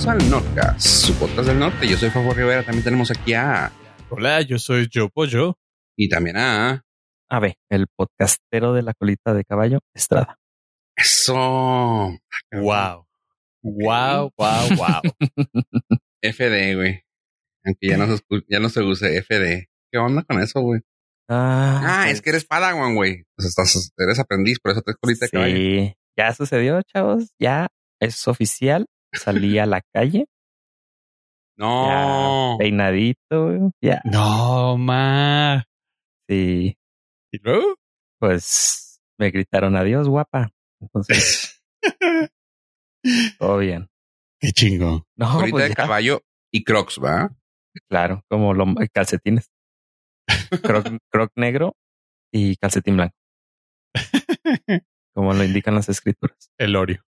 bienvenidos al Nordcast, su podcast del norte. Yo soy Fafo Rivera, también tenemos aquí a... Hola, yo soy Joe Pollo. Y también a... A ver, el podcastero de la colita de caballo, Estrada. Eso. Wow. Wow, wow, wow. FD, güey. Aunque ya no, se, ya no se use FD. ¿Qué onda con eso, güey? Ah, Ah, pues, es que eres Padawan, güey. Pues estás, eres aprendiz, por eso te colita de caballo. Sí, ya sucedió, chavos. Ya es oficial. Salí a la calle, No. ya peinadito, ya. No, ma. Sí, ¿Y luego? pues me gritaron adiós, guapa. Entonces, todo bien. Qué chingo. No, colita pues de ya, caballo y crocs, ¿va? claro, como los calcetines. Croc, croc negro y calcetín blanco, como lo indican las escrituras. El Oreo.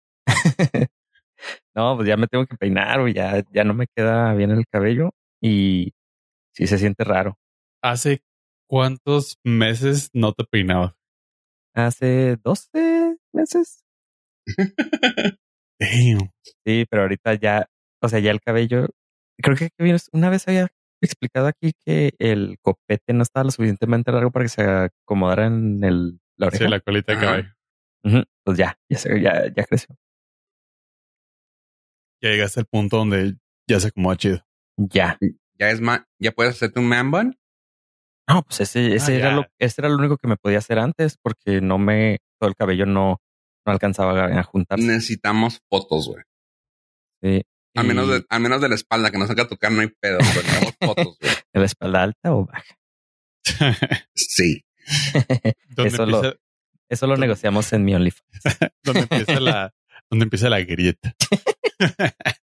No, pues ya me tengo que peinar, güey, ya, ya no me queda bien el cabello y sí se siente raro. ¿Hace cuántos meses no te peinabas? Hace 12 meses. Damn. Sí, pero ahorita ya, o sea, ya el cabello, creo que una vez había explicado aquí que el copete no estaba lo suficientemente largo para que se acomodara en el, la oreja. Sí, la colita de. Ujú, Pues ya, ya, se- ya, ya creció. Ya llegaste al punto donde ya se acomoda chido. Ya. Ya es ma ya puedes hacerte un man bun. No, pues ese, ese Ah, era ya. lo, ese era lo único que me podía hacer antes porque no me, todo el cabello no, no alcanzaba a juntarse. Necesitamos fotos, güey. Sí. Al menos, de, al menos de la espalda, que no saca tocar, no hay pedo. Pero necesitamos fotos, güey. ¿En la espalda alta o baja? Sí. ¿Dónde Eso lo- Eso lo negociamos en mi OnlyFans. dónde empieza la, dónde empieza la grieta?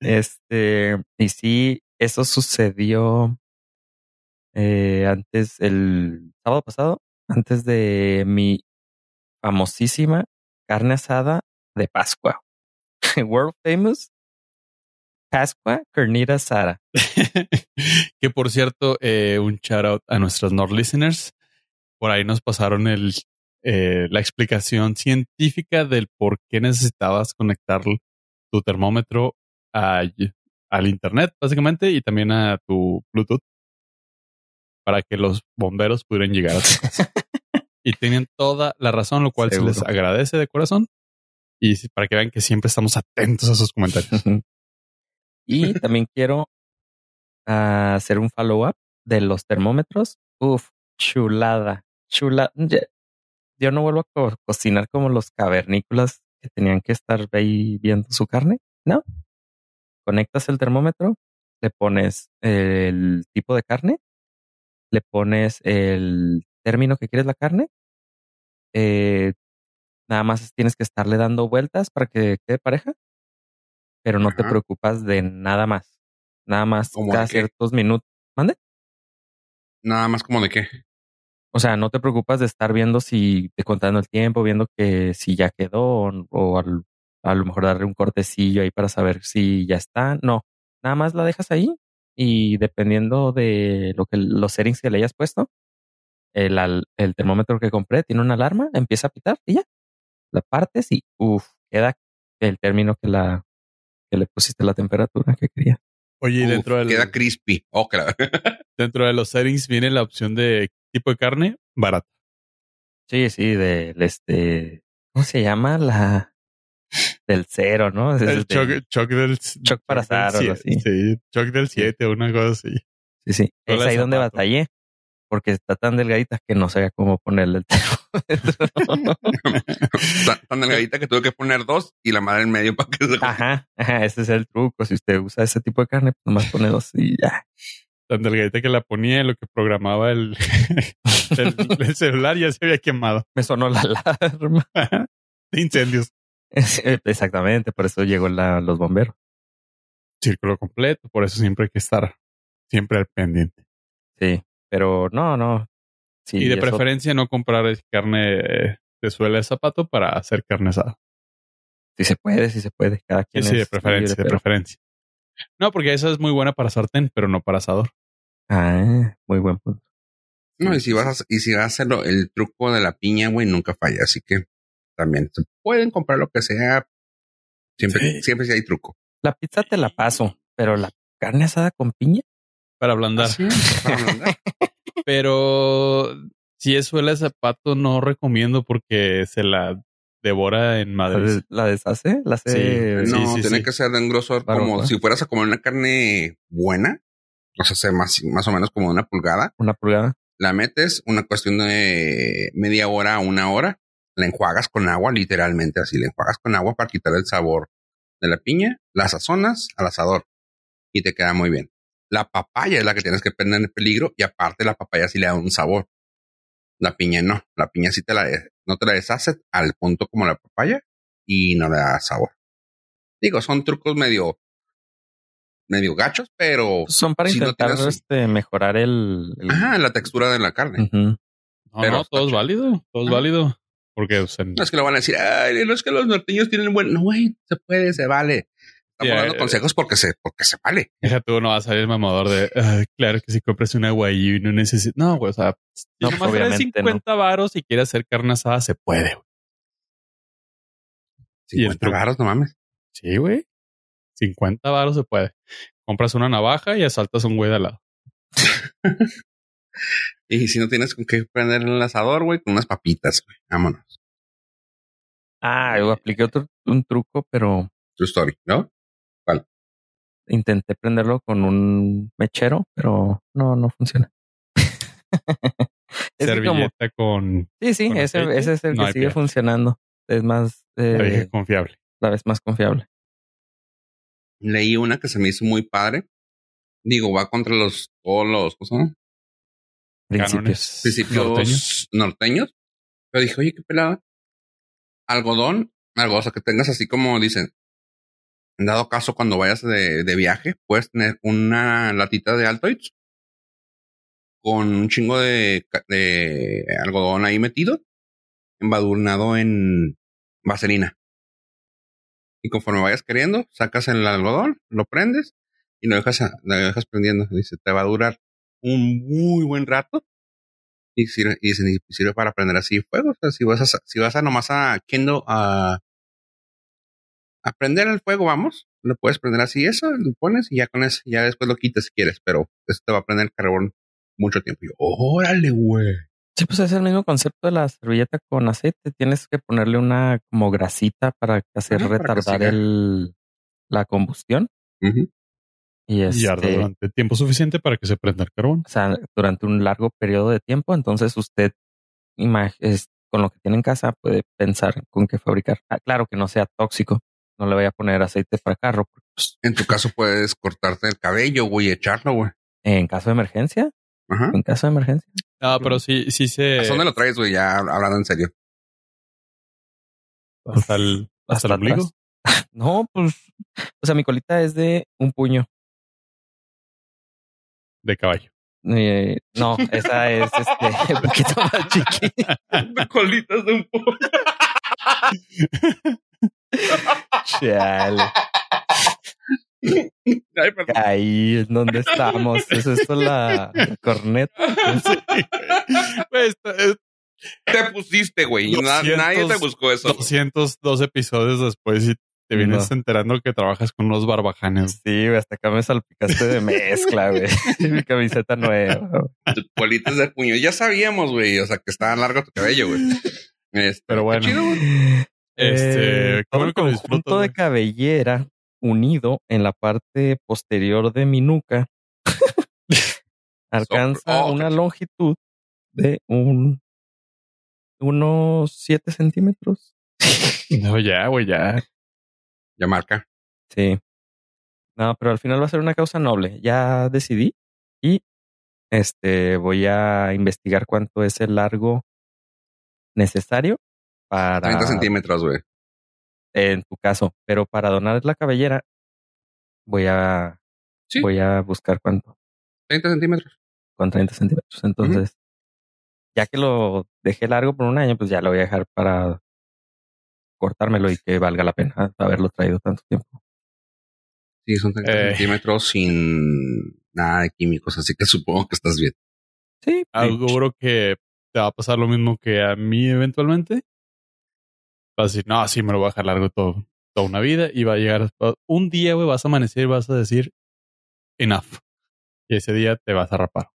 Este, y sí, eso sucedió eh, antes, el sábado pasado, antes de mi famosísima carne asada de Pascua. World famous Pascua Carnita Asada. que por cierto, eh, un shout out a nuestros Nord listeners. Por ahí nos pasaron el, eh, la explicación científica del por qué necesitabas conectar tu termómetro a- al internet, básicamente, y también a tu Bluetooth para que los bomberos pudieran llegar a tu casa. y tienen toda la razón, lo cual se les agradece de corazón. Y para que vean que siempre estamos atentos a sus comentarios. y también quiero ah, hacer un follow-up de los termómetros. Uf, chulada, chula. Yo no vuelvo a co- cocinar como los cavernícolas que tenían que estar ahí viendo su carne. No. Conectas el termómetro, le pones el tipo de carne, le pones el término que quieres la carne. eh, nada más tienes que estarle dando vueltas para que quede pareja, pero no te preocupas de nada más. Nada más ¿Cómo cada ciertos minutos. ¿Mande? Nada más como de qué. O sea, no te preocupas de estar viendo si te contando el tiempo, viendo que si ya quedó o, o al- a lo mejor darle un cortecillo ahí para saber si ya está. No, nada más la dejas ahí y dependiendo de lo que los settings que le hayas puesto, el, al- el termómetro que compré tiene una alarma, empieza a pitar y ya. La partes y uff, queda el término que la que le pusiste la temperatura que quería. Oye, Uf, dentro del, Queda crispy. Oh, claro. dentro de los settings viene la opción de tipo de carne barata. Sí, sí, del este, ¿cómo se llama? La del cero, ¿no? Es El del- choc, choc del choc para azar o algo así. Sí, choc del 7 o una cosa así. Sí, sí. Es ahí donde batallé. Porque está tan delgadita que no sabía cómo ponerle el termómetro. tan, tan delgadita que tuve que poner dos y la madre en medio para que se ajá, ajá, ese es el truco. Si usted usa ese tipo de carne, pues nomás pone dos y ya. Tan delgadita que la ponía en lo que programaba el, el, el celular ya se había quemado. Me sonó la alarma. de incendios. Exactamente, por eso llegó la, los bomberos. Círculo completo, por eso siempre hay que estar siempre al pendiente. Sí, pero no, no. Sí, y de eso- preferencia no comprar carne eh, de suela de zapato para hacer carne asada. Sí se puede, sí se puede. Cada Sí, quien sí, de es preferencia, libre, de pero- preferencia. No, porque esa es muy buena para sartén, pero no para asador. Ah, muy buen punto. No, y si vas a, y si vas a hacerlo, el truco de la piña, güey, nunca falla. Así que también se pueden comprar lo que sea. Siempre, Sí. siempre sí hay truco. La pizza te la paso, pero la carne asada con piña. Para ablandar. Es, para ablandar. Pero si es suela de zapato, no recomiendo porque se la devora en La, Madrid. la deshace, la hace Sí, no, sí, tiene sí. que ser de un grosor como si fueras a comer una carne buena. O sea, más, más o menos como una pulgada. una pulgada. La metes una cuestión de media hora a una hora. La enjuagas con agua, literalmente así. La enjuagas con agua para quitar el sabor de la piña. La sazonas al asador y te queda muy bien. La papaya es la que tienes que prender en peligro y aparte la papaya sí le da un sabor. La piña no. La piña sí te la, no te la deshace al punto como la papaya y no le da sabor. Digo, son trucos medio, medio gachos, pero Son para si no intentar tienes- este, mejorar el. el- ajá, la textura de la carne. No, pero no, todo es válido, todo es Ah. válido. Porque o sea, No es que lo van a decir, ay, no es que los norteños tienen buen. No, güey, se puede, se vale. Estamos Sí, dando eh, consejos porque se, porque se vale. deja tú, no va a salir el mamador de "Ah, claro que si compras una y no necesitas. No, güey, o sea, si No, nomás pues, traes obviamente 50 varos y quieres hacer carne asada, se puede. güey. Y el 50 truco. baros, no mames. Sí, güey. 50 varos se puede. Compras una navaja y asaltas a un güey de al lado. Y si no tienes con qué prender el asador, güey, con unas papitas, güey. Vámonos. Ah, yo apliqué otro un truco, pero True story, ¿no? Intenté prenderlo con un mechero, pero no, no funciona. es como, Servilleta con sí, sí, con ese, ese es el no que sigue funcionando. Es más, eh, la confiable. la vez más confiable. Leí una que se me hizo muy padre. Digo, va contra los, todos los, ¿cómo? Principios. Principios norteños. norteños. Pero dije, oye, qué pelada. Algodón, algo, o sea, que tengas así como dicen. Dado caso, cuando vayas de, de viaje, puedes tener una latita de Altoids con un chingo de, de algodón ahí metido, embadurnado en vaselina. Y conforme vayas queriendo, sacas el algodón, lo prendes y lo dejas, lo dejas prendiendo. Dice, te va a durar un muy buen rato y sirve, y sirve- para prender así fuego. O sea, si vas a, si vas nomás a Kindle a, a prender el fuego, vamos, lo puedes prender así, eso, lo pones y ya con eso, ya después lo quitas si quieres, pero esto te va a prender el carbón mucho tiempo. Y yo, órale, güey. Sí, pues es el mismo concepto de la servilleta con aceite. Tienes que ponerle una como grasita para hacer retardar el, la combustión. Y Y este, arde durante tiempo suficiente para que se prenda el carbón. o sea, durante un largo periodo de tiempo. Entonces usted imag- es- con lo que tiene en casa puede pensar con qué fabricar. Ah, claro que no sea tóxico. No le voy a poner aceite para carro. pues, En tu caso puedes cortarte el cabello, güey, y echarlo, güey. en caso de emergencia, Ajá. en caso de emergencia. Ah, pero sí, sí se. ¿Hasta dónde lo traes, güey? Ya hablando en serio. Hasta el, hasta el Hasta ombligo. No, pues, o sea, mi colita es de un puño. de caballo. Eh, no, esa es este un poquito más chiquita. Colitas de un pollo. Chale. Ay. Ahí es donde estamos. ¿Es esto la, la corneta? Te pusiste, güey. y na- 200, nadie te buscó eso. güey. 202 episodios después y te vienes enterando que trabajas con unos barbajanes. Sí, güey, hasta acá me salpicaste de mezcla, güey. Mi camiseta nueva. Tu colitas de puño. Ya sabíamos, güey. O sea, que estaba largo tu cabello, güey. Este, Pero bueno. chido. Este, Eh, todo lo conjunto de cabellera unido en la parte posterior de mi nuca alcanza oh, una longitud de un unos 7 centímetros. No, ya, güey, ya. Ya marca. Sí. No, pero al final va a ser una causa noble. Ya decidí y este voy a investigar cuánto es el largo necesario para 30 centímetros, güey. en tu caso, pero para donar la cabellera voy a Sí. voy a buscar cuánto 30 centímetros. con 30 centímetros. Entonces, ya que lo dejé largo por un año, pues ya lo voy a dejar para cortármelo y que valga la pena haberlo traído tanto tiempo. Sí, son 30 Eh. centímetros sin nada de químicos. Así que supongo que estás bien. Sí, Seguro que te va a pasar lo mismo que a mí eventualmente. Vas a decir, no, sí, me lo voy a dejar largo todo. toda una vida y va a llegar un día, güey, vas a amanecer y vas a decir enough. Y ese día te vas a rapar.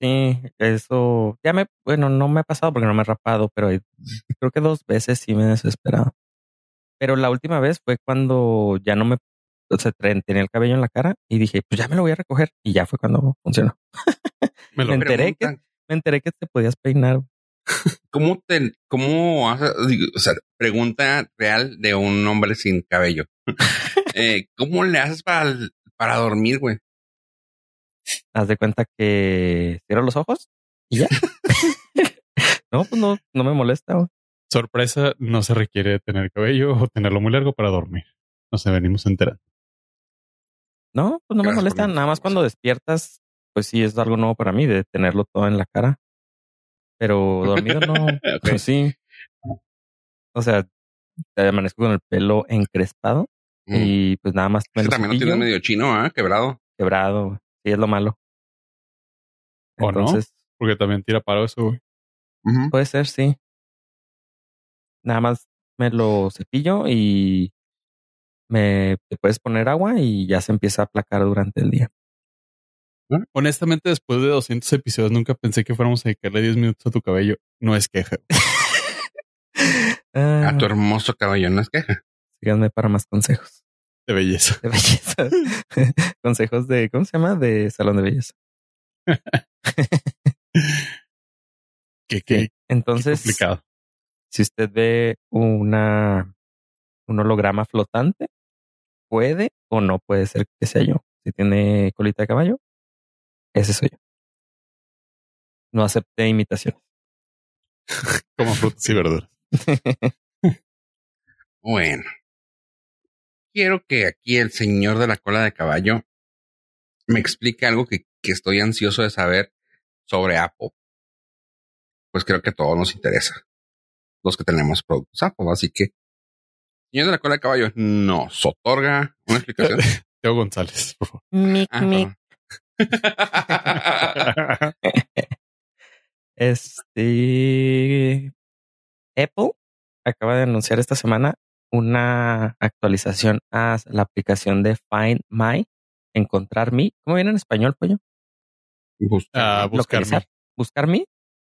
Sí, eso ya me, bueno, no me ha pasado porque no me he rapado, pero creo que dos veces sí me he desesperado. Pero la última vez fue cuando ya no me, o sea, tenía el cabello en la cara y dije, pues ya me lo voy a recoger y ya fue cuando funcionó. Me, lo enteré que, me enteré que te podías peinar. ¿Cómo te, cómo haces, o sea, pregunta real de un hombre sin cabello? eh, ¿Cómo le haces para, para dormir, güey? Haz de cuenta que cierro los ojos y ya. no, pues no, no me molesta. Güey. Sorpresa, no se requiere tener cabello o tenerlo muy largo para dormir. No se venimos enterando. No, pues no me molesta. Nada más cuando despiertas, pues sí es algo nuevo para mí de tenerlo todo en la cara. Pero dormido no. Pues sí. O sea, te amanezco con el pelo encrespado mm. y pues nada más. Me también lo tienes medio chino, ¿ah? Quebrado. Quebrado. Sí, es lo malo. ¿O Entonces, no? Porque también tira paro eso, güey. Puede ser, sí. Nada más me lo cepillo y me te puedes poner agua y ya se empieza a aplacar durante el día. Honestamente, después de 200 episodios, nunca pensé que fuéramos a dedicarle 10 minutos a tu cabello. No es queja. a tu hermoso cabello, no es queja. Síganme para más consejos. De belleza. De belleza. consejos de, ¿cómo se llama? De salón de belleza. ¿Qué, qué, Entonces, complicado. si usted ve una, un holograma flotante, puede o no puede ser que sea yo. Si tiene colita de caballo, ese soy yo. No acepté imitaciones. Como frutas y verduras. bueno. Quiero que aquí el señor de la cola de caballo me explique algo que, que estoy ansioso de saber sobre Apple. Pues creo que a todos nos interesa. Los que tenemos productos Apple. Así que, señor de la cola de caballo, nos otorga una explicación. Teo González, por favor. Ah, este Apple acaba de anunciar esta semana una actualización a la aplicación de Find My, Encontrar Me. ¿Cómo viene en español, pollo? Buscar, uh, buscar me. ¿Buscar me?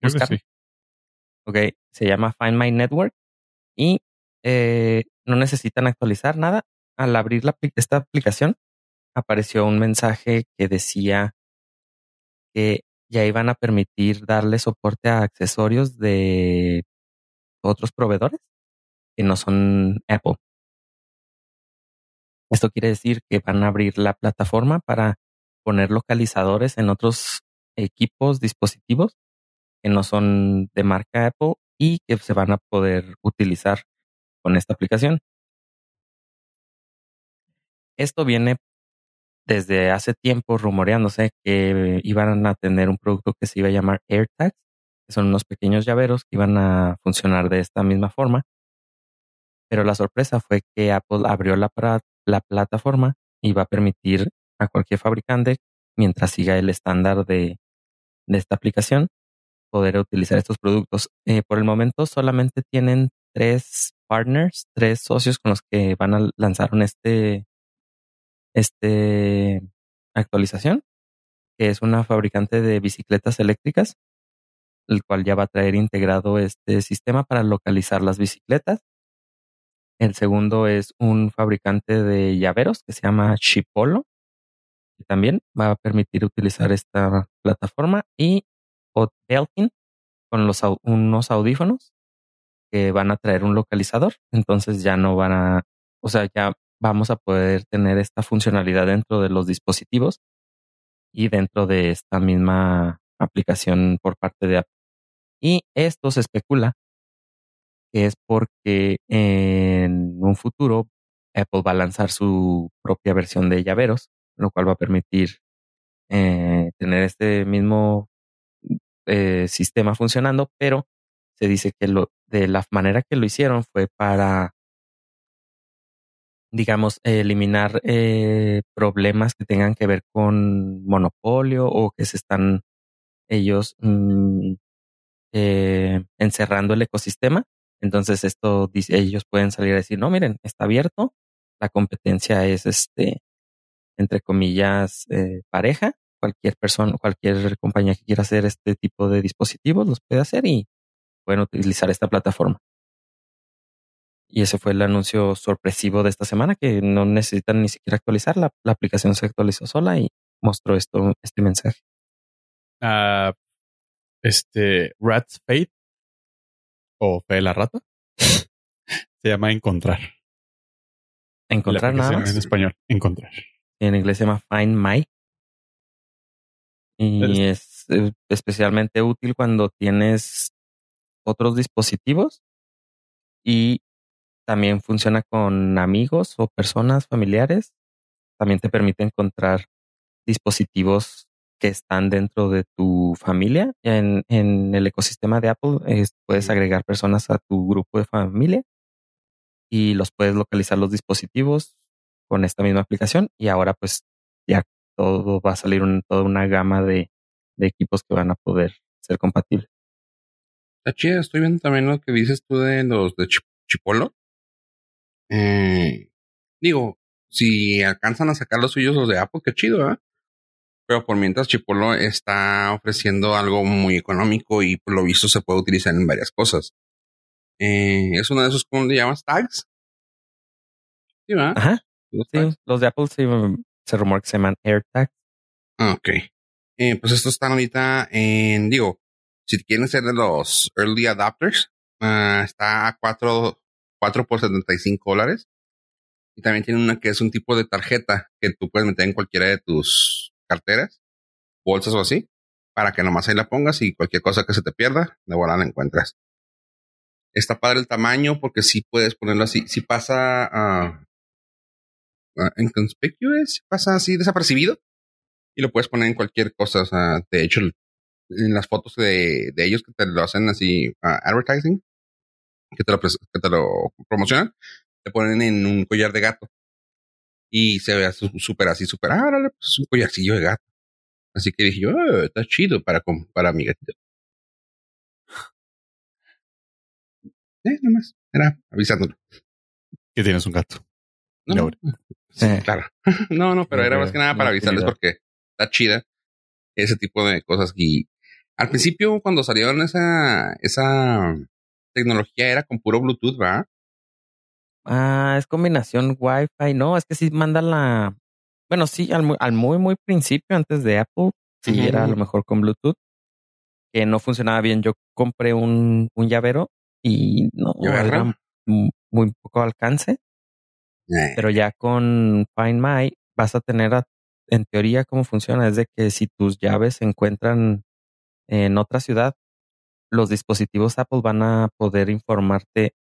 Buscar sí. Ok, se llama Find My Network y eh, no necesitan actualizar nada. Al abrir la, esta aplicación, apareció un mensaje que decía que ya iban a permitir darle soporte a accesorios de otros proveedores que no son Apple. Esto quiere decir que van a abrir la plataforma para poner localizadores en otros equipos, dispositivos que no son de marca Apple y que se van a poder utilizar con esta aplicación. Esto viene desde hace tiempo rumoreándose que iban a tener un producto que se iba a llamar AirTags, que son unos pequeños llaveros que iban a funcionar de esta misma forma. Pero la sorpresa fue que Apple abrió la, la plataforma y va a permitir a cualquier fabricante, mientras siga el estándar de, esta aplicación, poder utilizar estos productos. Eh, por el momento solamente tienen tres partners, tres socios con los que van a lanzar un este este actualización, que es una fabricante de bicicletas eléctricas, el cual ya va a traer integrado este sistema para localizar las bicicletas. El segundo es un fabricante de llaveros que se llama Chipolo, que también va a permitir utilizar esta plataforma. Y Belkin con los, unos audífonos que van a traer un localizador. Entonces ya no van a, o sea, ya vamos a poder tener esta funcionalidad dentro de los dispositivos y dentro de esta misma aplicación por parte de Apple. Y esto se especula que es porque en un futuro Apple va a lanzar su propia versión de llaveros, lo cual va a permitir eh, tener este mismo eh, sistema funcionando, pero se dice que lo, de la manera que lo hicieron fue para digamos, eliminar eh, problemas que tengan que ver con monopolio o que se están ellos mm, eh, encerrando el ecosistema. Entonces esto ellos pueden salir a decir, no, miren, está abierto, la competencia es este, entre comillas, eh, pareja, cualquier persona, cualquier compañía que quiera hacer este tipo de dispositivos los puede hacer y pueden utilizar esta plataforma. Y ese fue el anuncio sorpresivo de esta semana, que no necesitan ni siquiera actualizarla. La aplicación se actualizó sola y mostró esto, este mensaje. Ah, este Rat's Fate o Fe de la Rata se llama Encontrar. Encontrar nada más. En español, Encontrar. En inglés se llama Find My. Y es eh, especialmente útil cuando tienes otros dispositivos y también funciona con amigos o personas familiares. También te permite encontrar dispositivos que están dentro de tu familia. En, en el ecosistema de Apple es- puedes agregar personas a tu grupo de familia y los puedes localizar los dispositivos con esta misma aplicación y ahora pues ya todo va a salir un- toda una gama de, de equipos que van a poder ser compatibles. Está. Estoy viendo también lo que dices tú de los de Chip- Chipolo. Eh, digo, si alcanzan a sacar los suyos los de Apple, qué chido, ¿eh? Pero por mientras Chipolo está ofreciendo algo muy económico y por lo visto se puede utilizar en varias cosas. Eh, es uno de esos, ¿cómo le llamas? Tags. Sí, ¿verdad? Ajá, Los sí, tags. los de Apple sí, mm, se rumora que se llaman AirTag. Ah, ok. Eh, pues estos están ahorita en, digo, si quieren ser de los early adapters, ah, está a 4, 4 por 75 dólares. Y también tiene una que es un tipo de tarjeta que tú puedes meter en cualquiera de tus carteras, bolsas o así, para que nomás ahí la pongas y cualquier cosa que se te pierda, de volada la encuentras. Está padre el tamaño porque sí puedes ponerlo así. Si pasa ah, ah, inconspicuous, si pasa así desapercibido y lo puedes poner en cualquier cosa. O sea, de hecho, en las fotos de, de ellos que te lo hacen así, ah, advertising, que te, lo, pres- que te lo promocionan, te ponen en un collar de gato. Y se ve súper así, súper, ah, órale, pues es un collarcillo de gato. Así que dije yo, "Ah, está chido para, para mi gatito. Eh, nomás, era avisándolo. Que tienes un gato. No, no, sí, Eh. claro. no, no, pero era más que nada para avisarles porque está chida ese tipo de cosas. Y al principio, cuando salieron esa, esa tecnología, era con puro Bluetooth, ¿verdad? Ah, es combinación Wi-Fi. No, es que sí manda la. Bueno, sí, al, mu- al muy, muy principio, antes de Apple, sí era a lo mejor con Bluetooth, que no funcionaba bien. Yo compré un, un llavero y no, muy poco alcance, Eh, pero ya con Find My vas a tener, a- en teoría, cómo funciona es de que si tus llaves se encuentran en otra ciudad, los dispositivos Apple van a poder informarte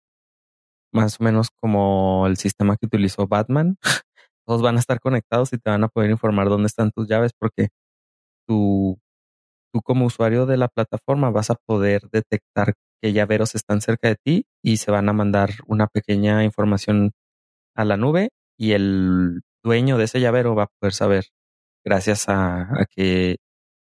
más o menos como el sistema que utilizó Batman. Todos van a estar conectados y te van a poder informar dónde están tus llaves porque tú, tú como usuario de la plataforma vas a poder detectar qué llaveros están cerca de ti y se van a mandar una pequeña información a la nube y el dueño de ese llavero va a poder saber gracias a, a que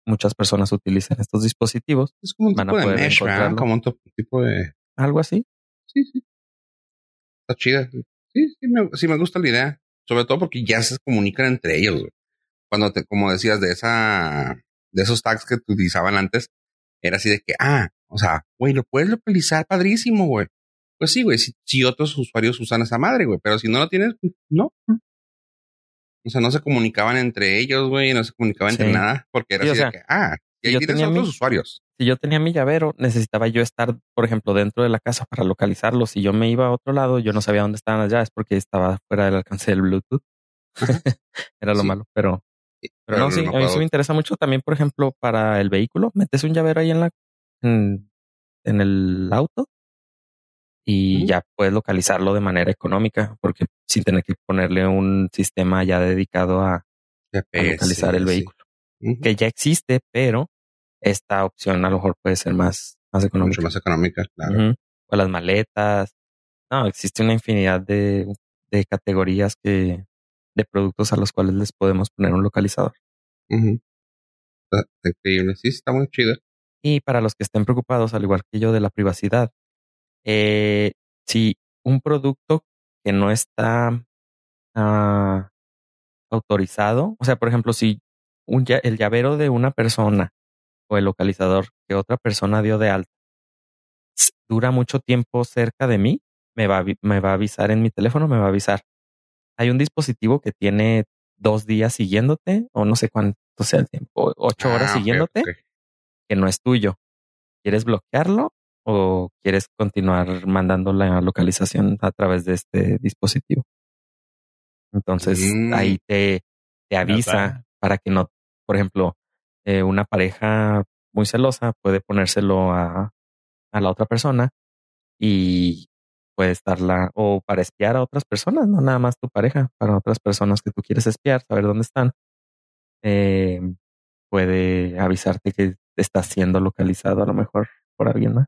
muchas personas utilizan estos dispositivos, es como un tipo de mesh, ¿verdad? Como un tipo de... algo así. Sí, sí. Está chida. Sí, sí me, sí me gusta la idea. Sobre todo porque ya se comunican entre ellos. güey. Cuando te, como decías, de esa, de esos tags que utilizaban antes, era así de que, ah, o sea, güey, lo puedes localizar padrísimo, güey. Pues sí, güey, si, si otros usuarios usan esa madre, güey, pero si no lo tienes, no. O sea, no se comunicaban entre ellos, güey, no se comunicaban entre nada, porque era Sí, o así sea, de que, ah, y ahí yo tienes tenía otros mi- usuarios. si yo tenía mi llavero, necesitaba yo estar, por ejemplo, dentro de la casa para localizarlo. Si yo me iba a otro lado, yo no sabía dónde estaban las llaves porque estaba fuera del alcance del Bluetooth. Era lo Sí. malo, pero, pero no, sí, a mí sí me interesa mucho también, por ejemplo, para el vehículo. Metes un llavero ahí en la, en, en el auto y ya puedes localizarlo de manera económica porque sin tener que ponerle un sistema ya dedicado a, localizar el sí. vehículo que ya existe, pero esta opción a lo mejor puede ser más, más económica. Mucho más económica, claro. O las maletas. No, existe una infinidad de, de categorías que, de productos a los cuales les podemos poner un localizador. Está increíble. Sí, está muy chido. Y para los que estén preocupados, al igual que yo, de la privacidad, Eh, si un producto que no está ah, autorizado, o sea, por ejemplo, si un, el llavero de una persona o el localizador que otra persona dio de alta dura mucho tiempo cerca de mí, me va, me va a avisar en mi teléfono, me va a avisar. Hay un dispositivo que tiene dos días siguiéndote o no sé cuánto sea el tiempo, ocho horas ah, siguiéndote, que no es tuyo. ¿Quieres bloquearlo o quieres continuar mandando la localización a través de este dispositivo? Entonces mm. ahí te, te avisa para que no, por ejemplo, eh, una pareja muy celosa puede ponérselo a, a la otra persona y puede estarla o para espiar a otras personas, no nada más tu pareja, para otras personas que tú quieres espiar, saber dónde están. Eh, puede avisarte que está siendo localizado a lo mejor por alguien más.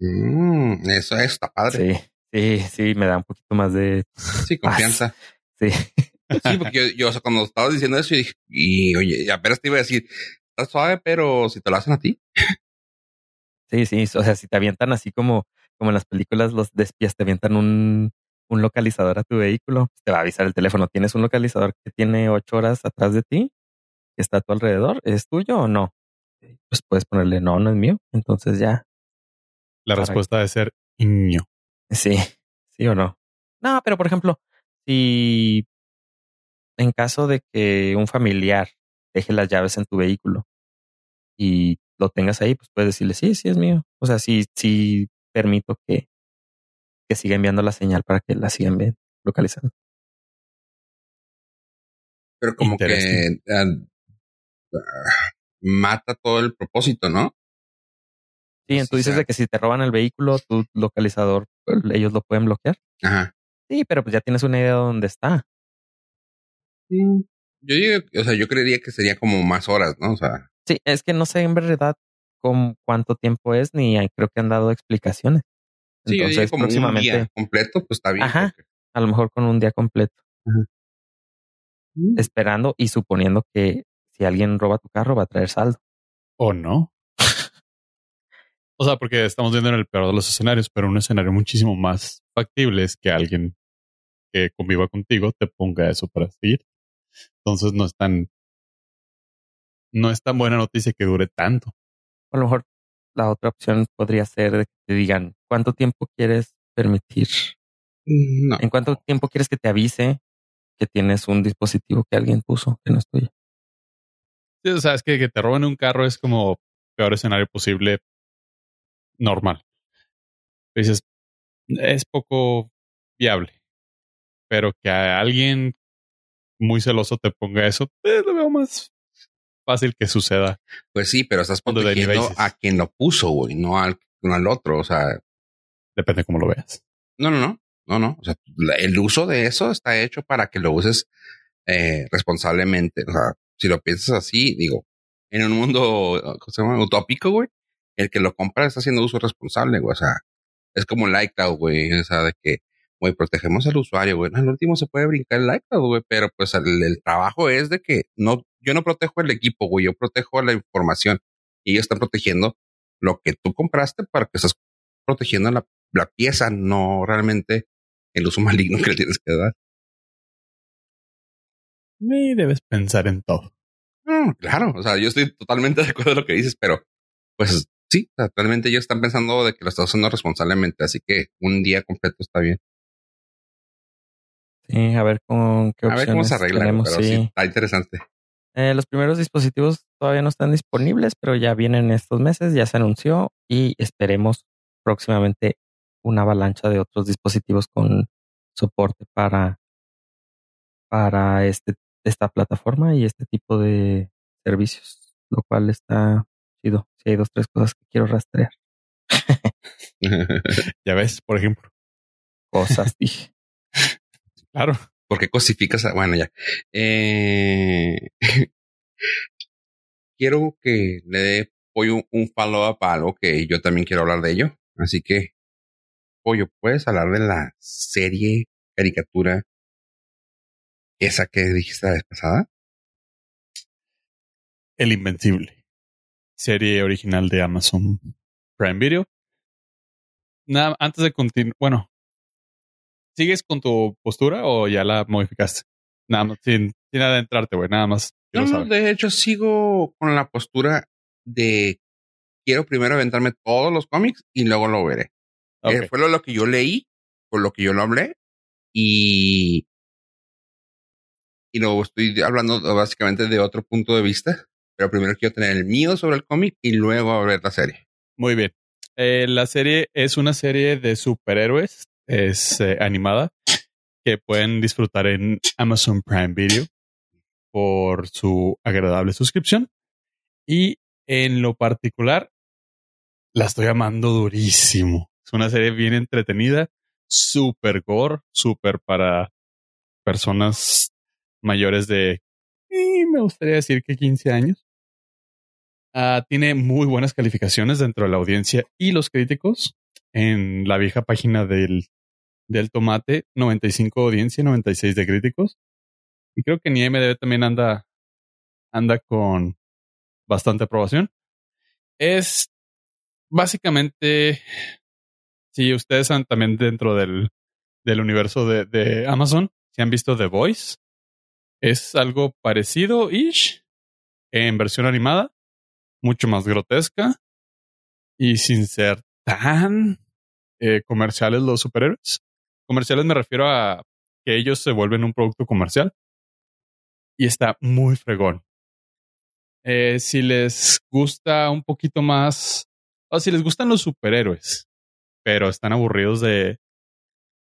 Mm, eso está padre. Sí, sí, sí, me da un poquito más de sí, confianza. Sí. Sí, porque yo, cuando estabas diciendo eso, y, y oye, apenas te iba a decir, está suave, pero si te lo hacen a ti. Sí, sí, o sea, si te avientan así como, como en las películas, los de espías te avientan un, un localizador a tu vehículo, pues, te va a avisar el teléfono. ¿Tienes un localizador que tiene ocho horas atrás de ti? ¿Que está a tu alrededor? ¿Es tuyo o no? Pues puedes ponerle no, no es mío. Entonces ya. La respuesta debe ser ño. Sí, sí o no. No, pero por ejemplo, si en caso de que un familiar deje las llaves en tu vehículo y lo tengas ahí, pues puedes decirle, sí, sí es mío. O sea, sí, sí permito que, que siga enviando la señal para que la sigan bien, localizando. Pero como que ah, mata todo el propósito, ¿no? Sí, tú dices de que si te roban el vehículo, tu localizador, pues, ellos lo pueden bloquear. Ajá. Sí, pero pues ya tienes una idea de dónde está. Mm, yo digo, o sea, yo creería que sería como más horas, ¿no? O sea. Sí, es que no sé en verdad con cuánto tiempo es, ni creo que han dado explicaciones. Sí, Entonces, como próximamente. Un día completo, pues está bien. Ajá. A lo mejor con un día completo. Mm. Esperando y suponiendo que si alguien roba tu carro va a traer saldo. ¿O no? O sea, porque estamos viendo en el peor de los escenarios, pero un escenario muchísimo más factible es que alguien que conviva contigo te ponga eso para seguir. Entonces no es tan no es tan buena noticia que dure tanto. A lo mejor la otra opción podría ser que te digan cuánto tiempo quieres permitir. Mm, ¿En cuánto tiempo quieres que te avise que tienes un dispositivo que alguien puso que no es tuyo? Sí, o sea, es que, que te roben un carro es como peor escenario posible normal. Dices, es poco viable. Pero que a alguien muy celoso te ponga eso, pues lo veo más fácil que suceda. Pues sí, pero estás protegiendo a quien lo puso, güey, no al, no al otro. O sea, depende cómo lo veas. No, no, no, no, no. O sea, el uso de eso está hecho para que lo uses eh, responsablemente. O sea, si lo piensas así, digo, en un mundo ¿cómo se llama? utópico, güey, el que lo compra está haciendo uso responsable, güey. O sea, es como el iCloud, güey. O sea, de que güey, protegemos al usuario, güey. Al último se puede brincar el iPad, güey, pero pues el, trabajo es de que no, yo no protejo el equipo, güey, yo protejo la información y ellos están protegiendo lo que tú compraste para que estás protegiendo la, pieza, no realmente el uso maligno que le tienes que dar. Y debes pensar en todo. Mm, claro, o sea, yo estoy totalmente de acuerdo con lo que dices, pero pues sí, realmente ellos están pensando de que lo estás haciendo responsablemente, así que un día completo está bien. Sí, a ver con qué opciones A ver cómo se arregla, pero sí. está interesante. Eh, los primeros dispositivos todavía no están disponibles, pero ya vienen estos meses, ya se anunció y esperemos próximamente una avalancha de otros dispositivos con soporte para, para este, esta plataforma y este tipo de servicios, lo cual está chido. Si hay dos, tres cosas que quiero rastrear. ya ves, por ejemplo. Cosas, dije. Claro. Porque cosificas a, bueno, ya. Eh, quiero que le dé Pollo un follow-up a algo que yo también quiero hablar de ello. Así que, Pollo, ¿puedes hablar de la serie, caricatura, esa que dijiste la vez pasada? El Invencible. Serie original de Amazon Prime Video. nada, antes de continuar, bueno, ¿sigues con tu postura o ya la modificaste? Nada más, sin, sin adentrarte, güey, nada más. No, no, de hecho sigo con la postura de quiero primero aventarme todos los cómics y luego lo veré. Eh, fue lo, lo que yo leí, por lo que yo lo hablé y y luego estoy hablando básicamente de otro punto de vista, pero primero quiero tener el mío sobre el cómic y luego ver la serie. Muy bien. Eh, la serie es una serie de superhéroes, es eh, animada, que pueden disfrutar en Amazon Prime Video por su agradable suscripción. Y en lo particular, la estoy amando durísimo. Es una serie bien entretenida, super gore, super para personas mayores de, eh, me gustaría decir que 15 años. Ah, tiene muy buenas calificaciones dentro de la audiencia y los críticos. En la vieja página del, del Tomate, 95 audiencia, 96 de críticos. Y creo que en IMDb también anda, anda con bastante aprobación. Es básicamente, si ustedes están también dentro del, del universo de, de Amazon, si han visto The Voice, es algo parecido ish en versión animada, mucho más grotesca y sin ser tan eh, comerciales los superhéroes. Comerciales me refiero a que ellos se vuelven un producto comercial y está muy fregón. Eh, si les gusta un poquito más, o si les gustan los superhéroes, pero están aburridos de,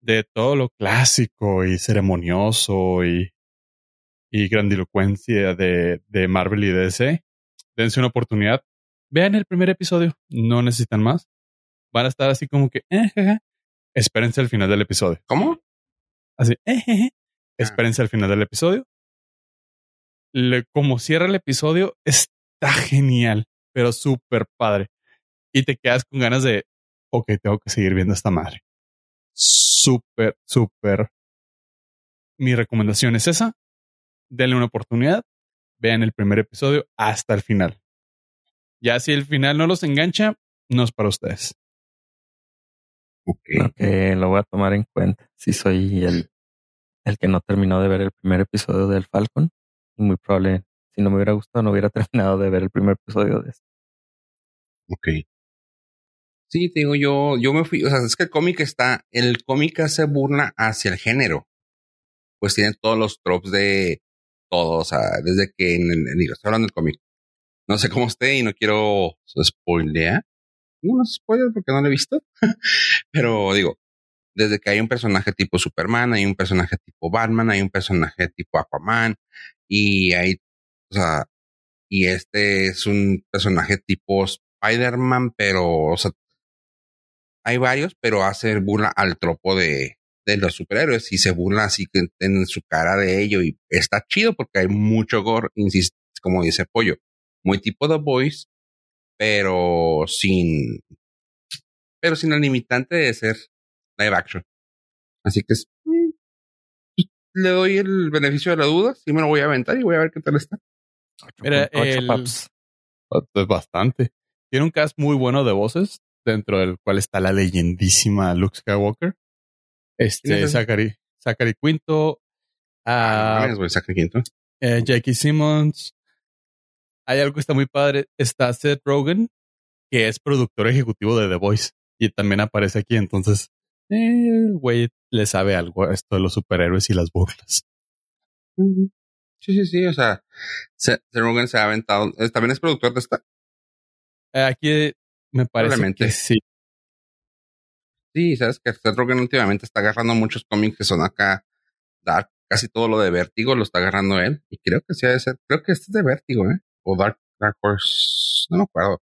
de todo lo clásico y ceremonioso y, y grandilocuencia de, de Marvel y DC, dense una oportunidad. Vean el primer episodio, no necesitan más. Van a estar así como que, eh, espérense al final del episodio. ¿Cómo? Así, eh, jeje. espérense al final del episodio. Le- como cierra el episodio, está genial, pero súper padre. Y te quedas con ganas de, ok, tengo que seguir viendo esta madre. Súper, súper. Mi recomendación es esa. Denle una oportunidad. Vean el primer episodio hasta el final. Ya si el final no los engancha, no es para ustedes. Ok. Ok, lo voy a tomar en cuenta. Si soy el, el que no terminó de ver el primer episodio del Falcon. Y muy probable, si no me hubiera gustado, no hubiera terminado de ver el primer episodio de este. Ok. Sí, te digo, yo, yo me fui, o sea, es que el cómic está, el cómic hace burla hacia el género. Pues tiene todos los tropes de todo, o sea, desde que en digo, estoy hablando del cómic. No sé cómo esté y no quiero spoilear. No, no spoiler porque no lo he visto. Pero digo, desde que hay un personaje tipo Superman, hay un personaje tipo Batman, hay un personaje tipo Aquaman y hay, o sea, y este es un personaje tipo Spider-Man, pero, o sea, hay varios, pero hace burla al tropo de, de los superhéroes y se burla así que en su cara de ello y está chido porque hay mucho gore, insisto, como dice Pollo, muy tipo The Boys, pero sin, pero sin el limitante de ser live action. Así que es, mm, le doy el beneficio de la duda, sí me lo voy a aventar y voy a ver qué tal está. Mira, el- paps. Es bastante. Tiene un cast muy bueno de voces, dentro del cual está la leyendísima Luke Skywalker. ¿Quién Este, es? Zachary, Zachary Quinto, Ah, ah, quinto. eh, Jackie Simmons. Hay algo que está muy padre. Está Seth Rogen, que es productor ejecutivo de The Voice y también aparece aquí. Entonces, eh, el güey le sabe algo a esto de los superhéroes y las burlas. Sí, sí, sí, o sea, Seth Rogen se ha aventado, eh, también es productor de esta. Eh, Aquí me parece que sí. Sí, sabes que Seth Rogen últimamente está agarrando muchos cómics que son acá dark, casi todo lo de Vértigo lo está agarrando él. Y creo que sí ha de ser, creo que este es de Vértigo, ¿eh? O Dark, Dark Horse, no me acuerdo.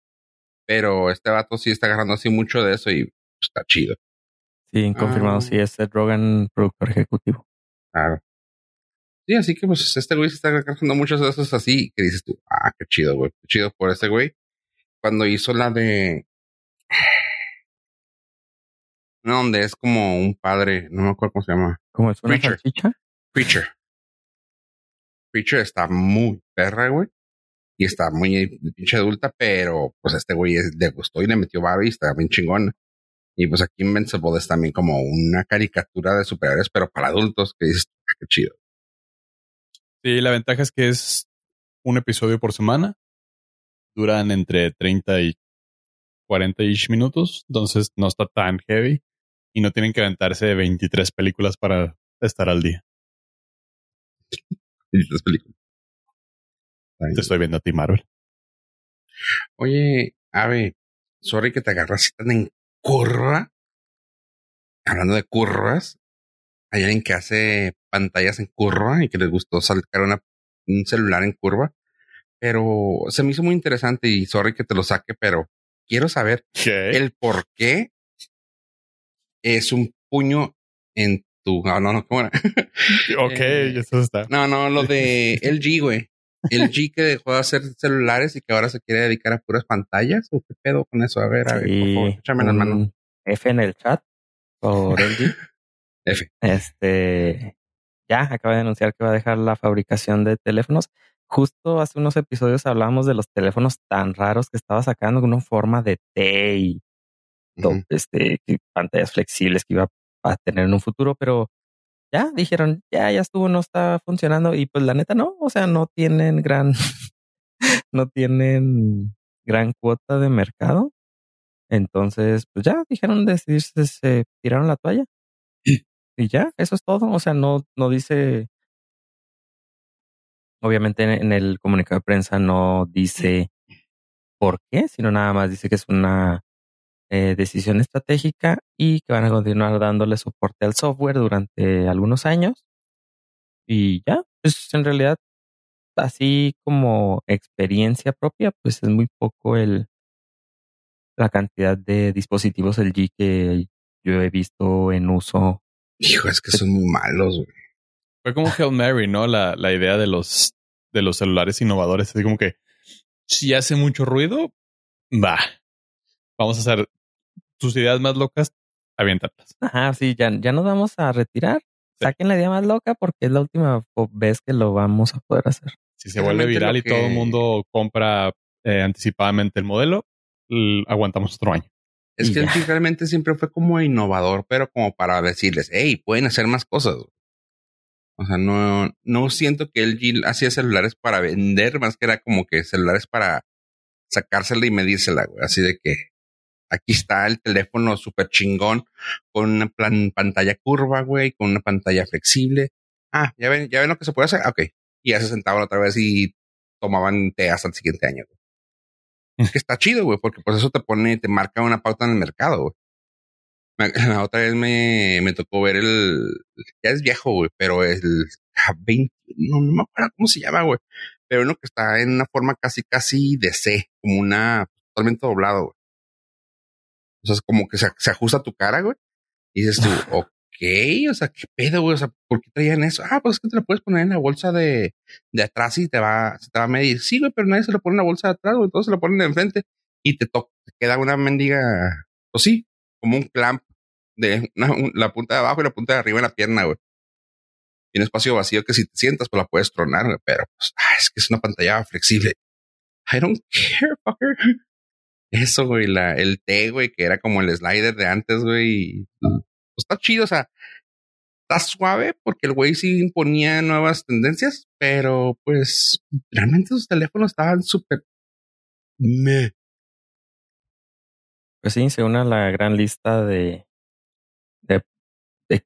Pero este vato sí está agarrando así mucho de eso y está chido. Sí, confirmado, Ah. sí, es Seth Rogen, productor ejecutivo. Claro. Sí, así que pues este güey se está agarrando muchos de esos así que dices tú, ah, qué chido, güey, qué chido por ese güey. Cuando hizo la de no, donde es como un padre, no me acuerdo cómo se llama. ¿Cómo es una Preacher. salchicha? Preacher. Preacher está muy perra, güey. Y está muy pinche adulta, pero pues a este güey es- le gustó y le metió barro y está bien chingón. Y pues aquí Invincible es también como una caricatura de superhéroes, pero para adultos, que dices, "Ah, qué chido. Sí, la ventaja es que es un episodio por semana. Duran entre 30 y 40 ish minutos. Entonces no está tan heavy. Y no tienen que aventarse 23 películas para estar al día. Y las películas. Ay, Te estoy viendo a ti, Marvel. Oye, Ave, sorry que te agarras tan en curva. Hablando de curvas, hay alguien que hace pantallas en curva y que les gustó sacar una, un celular en curva. Pero se me hizo muy interesante y sorry que te lo saque, pero quiero saber el por qué es un puño en tu. No, no, no, ¿cómo era? Ok, Eh, eso está. No, no, lo de LG, güey. LG que dejó de hacer celulares y que ahora se quiere dedicar a puras pantallas. ¿O qué pedo con eso? A ver, a ver, por favor, échame la mano. un F en el chat por LG. F. Este ya acaba de anunciar que va a dejar la fabricación de teléfonos. Justo hace unos episodios hablábamos de los teléfonos tan raros que estaba sacando con una forma de T y este, pantallas flexibles que iba a tener en un futuro, pero ya dijeron, ya, ya estuvo, no está funcionando. Y pues la neta no, o sea, no tienen gran, no tienen gran cuota de mercado. Entonces, pues ya dijeron decidirse, se tiraron la toalla. Y ya, eso es todo. O sea, no, no dice. Obviamente en, en el comunicado de prensa no dice por qué, sino nada más dice que es una eh, decisión estratégica y que van a continuar dándole soporte al software durante algunos años. Y ya, pues en realidad, así como experiencia propia, pues es muy poco el la cantidad de dispositivos LG que yo he visto en uso. Hijo, es que son muy malos, güey. Fue como Hail Mary, ¿no? La, la idea de los, de los celulares innovadores. Así como que si hace mucho ruido, va. Vamos a hacer tus ideas más locas, aviéntalas. Ajá, sí, ya, ya nos vamos a retirar. Sí. Saquen la idea más loca porque es la última vez que lo vamos a poder hacer. Si se vuelve viral y todo el mundo compra eh, anticipadamente el modelo, aguantamos otro año. Es Y que ya. Realmente siempre fue como innovador, pero como para decirles, hey, pueden hacer más cosas. O sea, no, no siento que LG hacía celulares para vender, más que era como que celulares para sacársela y medírsela, güey. Así de que aquí está el teléfono súper chingón con una plan- pantalla curva, güey, con una pantalla flexible. Ah, ya ven, ya ven lo que se puede hacer. Ah, Ok. Y ya se sentaban otra vez y tomaban té hasta el siguiente año. güey. Es que está chido, güey, porque pues eso te pone, te marca una pauta en el mercado, güey. La otra vez me, me tocó ver el, ya es viejo, güey, pero el K20, no, no me acuerdo cómo se llama, güey, pero uno que está en una forma casi, casi de C, como una, totalmente doblado, güey. O sea, es como que se, se ajusta a tu cara, güey, y dices tú, ok, o sea, qué pedo, güey, o sea, ¿por qué traían eso? Ah, pues es que te lo puedes poner en la bolsa de, de atrás y te va, se te va a medir. Sí, güey, pero nadie se lo pone en la bolsa de atrás, güey, todos se lo ponen de enfrente y te, to- te queda una mendiga, pues sí, como un clamp de una- un- la punta de abajo y la punta de arriba en la pierna, güey. Y un espacio vacío que si te sientas, pues la puedes tronar, güey, pero pues, ah, es que es una pantalla flexible. I don't care, fucker. Eso, güey, la, el T, güey, que era como el slider de antes, güey. y, Pues está chido, o sea, está suave porque el güey sí imponía nuevas tendencias, pero pues realmente sus teléfonos estaban súper meh. Pues sí, se une a la gran lista de, de, de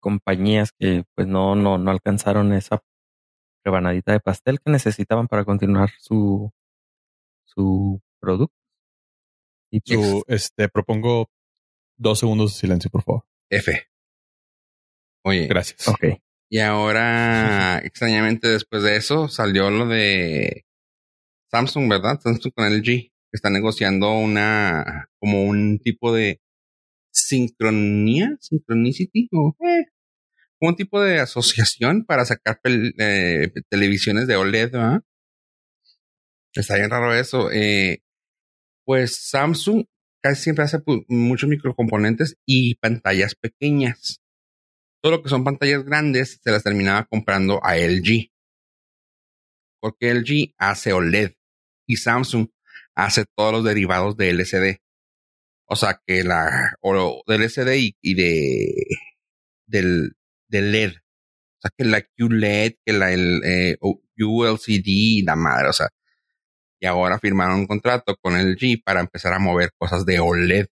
compañías que pues no, no, no alcanzaron esa rebanadita de pastel que necesitaban para continuar su, su producto. Y Su, este, propongo dos segundos de silencio, por favor. F. Oye, Gracias. ok. y ahora, extrañamente después de eso, salió lo de Samsung, ¿verdad? Samsung con LG, que está negociando una, como un tipo de sincronía, synchronicity, o eh, un tipo de asociación para sacar pel- eh, televisiones de OLED, ¿verdad? Está bien raro eso. Eh, pues Samsung casi siempre hace pu- muchos microcomponentes y pantallas pequeñas. Todo lo que son pantallas grandes se las terminaba comprando a LG. Porque LG hace OLED y Samsung hace todos los derivados de LCD. O sea, que la, o del SD y, de, del, del LED. O sea, que la QLED, que la el, eh, ULCD, la madre, o sea. Y ahora firmaron un contrato con el G para empezar a mover cosas de OLED.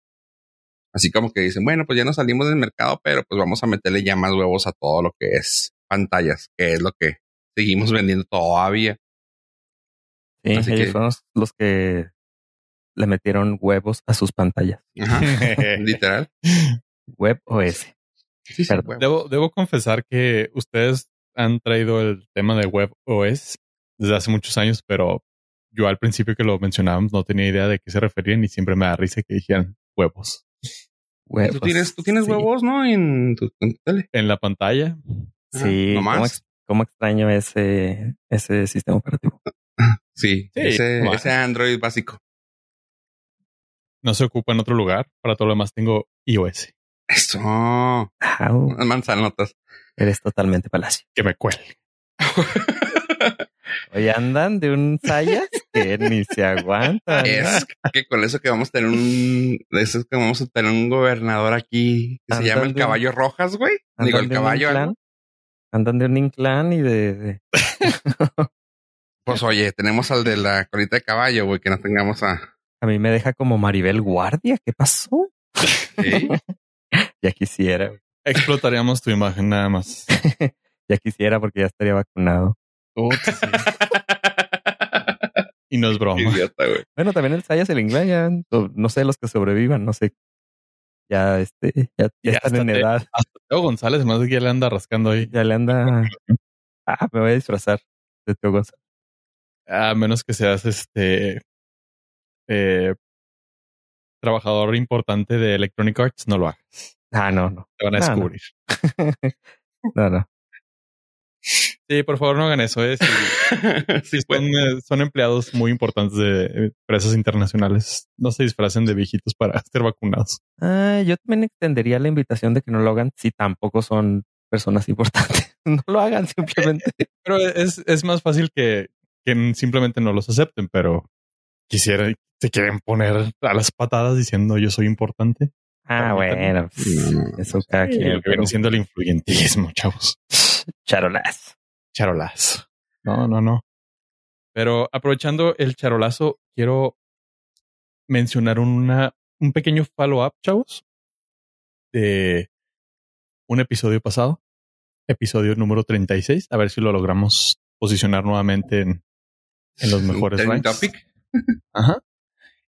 Así como que dicen, bueno, pues ya no salimos del mercado, pero pues vamos a meterle ya más huevos a todo lo que es pantallas, que es lo que seguimos vendiendo todavía. Sí, ellos son los que le metieron huevos a sus pantallas. literal. Web OS. Sí, debo, debo confesar que ustedes han traído el tema de Web OS desde hace muchos años, pero yo al principio que lo mencionábamos no tenía idea de qué se referían y siempre me da risa que dijeran huevos. Tú tienes, tú tienes huevos, ¿no? En tu, tele. En la pantalla. Sí. ¿No más? ¿Cómo, extraño ese, ese sistema operativo? sí, ese, ese Android básico. No se ocupa en otro lugar. Para todo lo demás tengo iOS. Eso. Manzanotas. Eres totalmente palacio. Que me cuelgue. Hoy andan de un Sayas que ni se aguanta. Es que con eso que vamos a tener un, eso es que vamos a tener un gobernador aquí que se llama el caballo rojas, güey. Digo, el caballo. Andan de un inclán y de... pues oye, tenemos al de la colita de caballo, güey, que no tengamos a... A mí me deja como Maribel Guardia. ¿Qué pasó? ¿Sí? ya quisiera. Explotaríamos tu imagen nada más. ya quisiera porque ya estaría vacunado y no es broma. bueno, también el Sayas, el inglés, ya, no sé, los que sobrevivan, no sé. Ya, este, ya, están en edad. Teo González, más que ya le anda rascando ahí. Ya le anda. Ah, me voy a disfrazar de Teo González. A menos que seas este. Eh, trabajador importante de Electronic Arts, no lo hagas. Ah, no, no. Te van a descubrir. no, no. Sí, por favor no hagan eso. ¿eh? Eh, son, empleados muy importantes de empresas internacionales. No se disfracen de viejitos para ser vacunados. Ah, yo también extendería la invitación de que no lo hagan si tampoco son personas importantes. no lo hagan simplemente. pero es, es más fácil que, que simplemente no los acepten, pero quisiera, se quieren poner a las patadas diciendo yo soy importante. Ah, bueno, pues, eso cada quien. Lo que viene siendo el influyentismo, chavos. Charolas. Charolas. No, no, no. Pero aprovechando el charolazo, quiero mencionar una, un pequeño follow-up, chavos, de un episodio pasado, episodio número 36. A ver si lo logramos posicionar nuevamente en, en los mejores ranks. Ajá.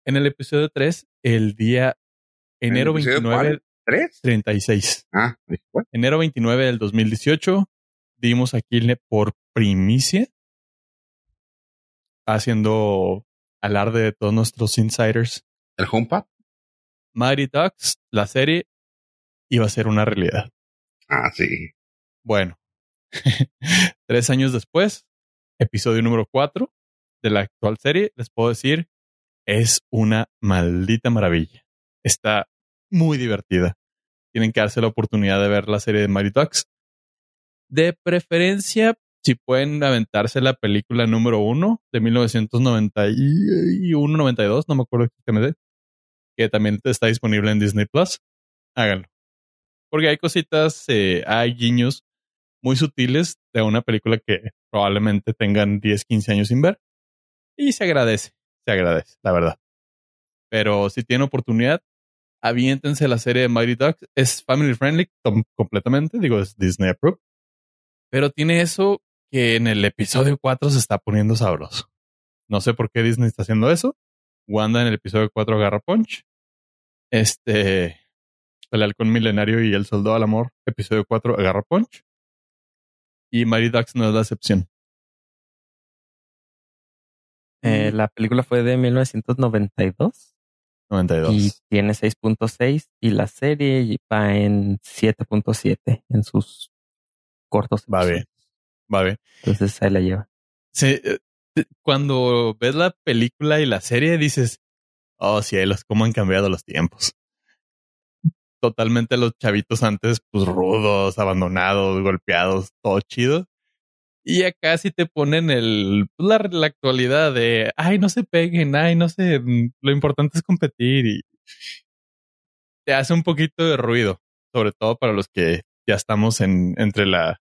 En el episodio 3, el día enero 29. ¿3? 36. Ah, Enero 29 del 2018, dimos aquí por primicia, haciendo alarde de todos nuestros insiders. ¿El HomePad? Mighty Ducks, la serie, iba a ser una realidad. Ah, sí. Bueno, tres años después, episodio número cuatro de la actual serie, les puedo decir, es una maldita maravilla. Está muy divertida. Tienen que darse la oportunidad de ver la serie de Mighty Ducks. De preferencia, si pueden aventarse la película número uno de 1991-92, no me acuerdo exactamente, que también está disponible en Disney Plus, háganlo. Porque hay cositas, eh, hay guiños muy sutiles de una película que probablemente tengan 10, 15 años sin ver. Y se agradece, se agradece, la verdad. Pero si tienen oportunidad, aviéntense la serie de Mighty Ducks. Es family friendly completamente, digo, es Disney approved. Pero tiene eso que en el episodio 4 se está poniendo sabroso. No sé por qué Disney está haciendo eso. Wanda en el episodio 4 agarra punch. Este, el halcón milenario y el soldado al amor, episodio 4 agarra punch. Y Mighty Ducks no es la excepción. Eh, la película fue de 1992. 92. Y tiene 6.6 y la serie va en 7.7 en sus cortos. Va bien. Va bien. Entonces ahí la lleva. Sí, eh, cuando ves la película y la serie dices, oh cielos, cómo han cambiado los tiempos. Totalmente los chavitos antes, pues rudos, abandonados, golpeados, todo chido. Y acá sí te ponen el, pues, la, la actualidad de, ay, no se peguen, ay, no sé, lo importante es competir y te hace un poquito de ruido, sobre todo para los que ya estamos en entre la,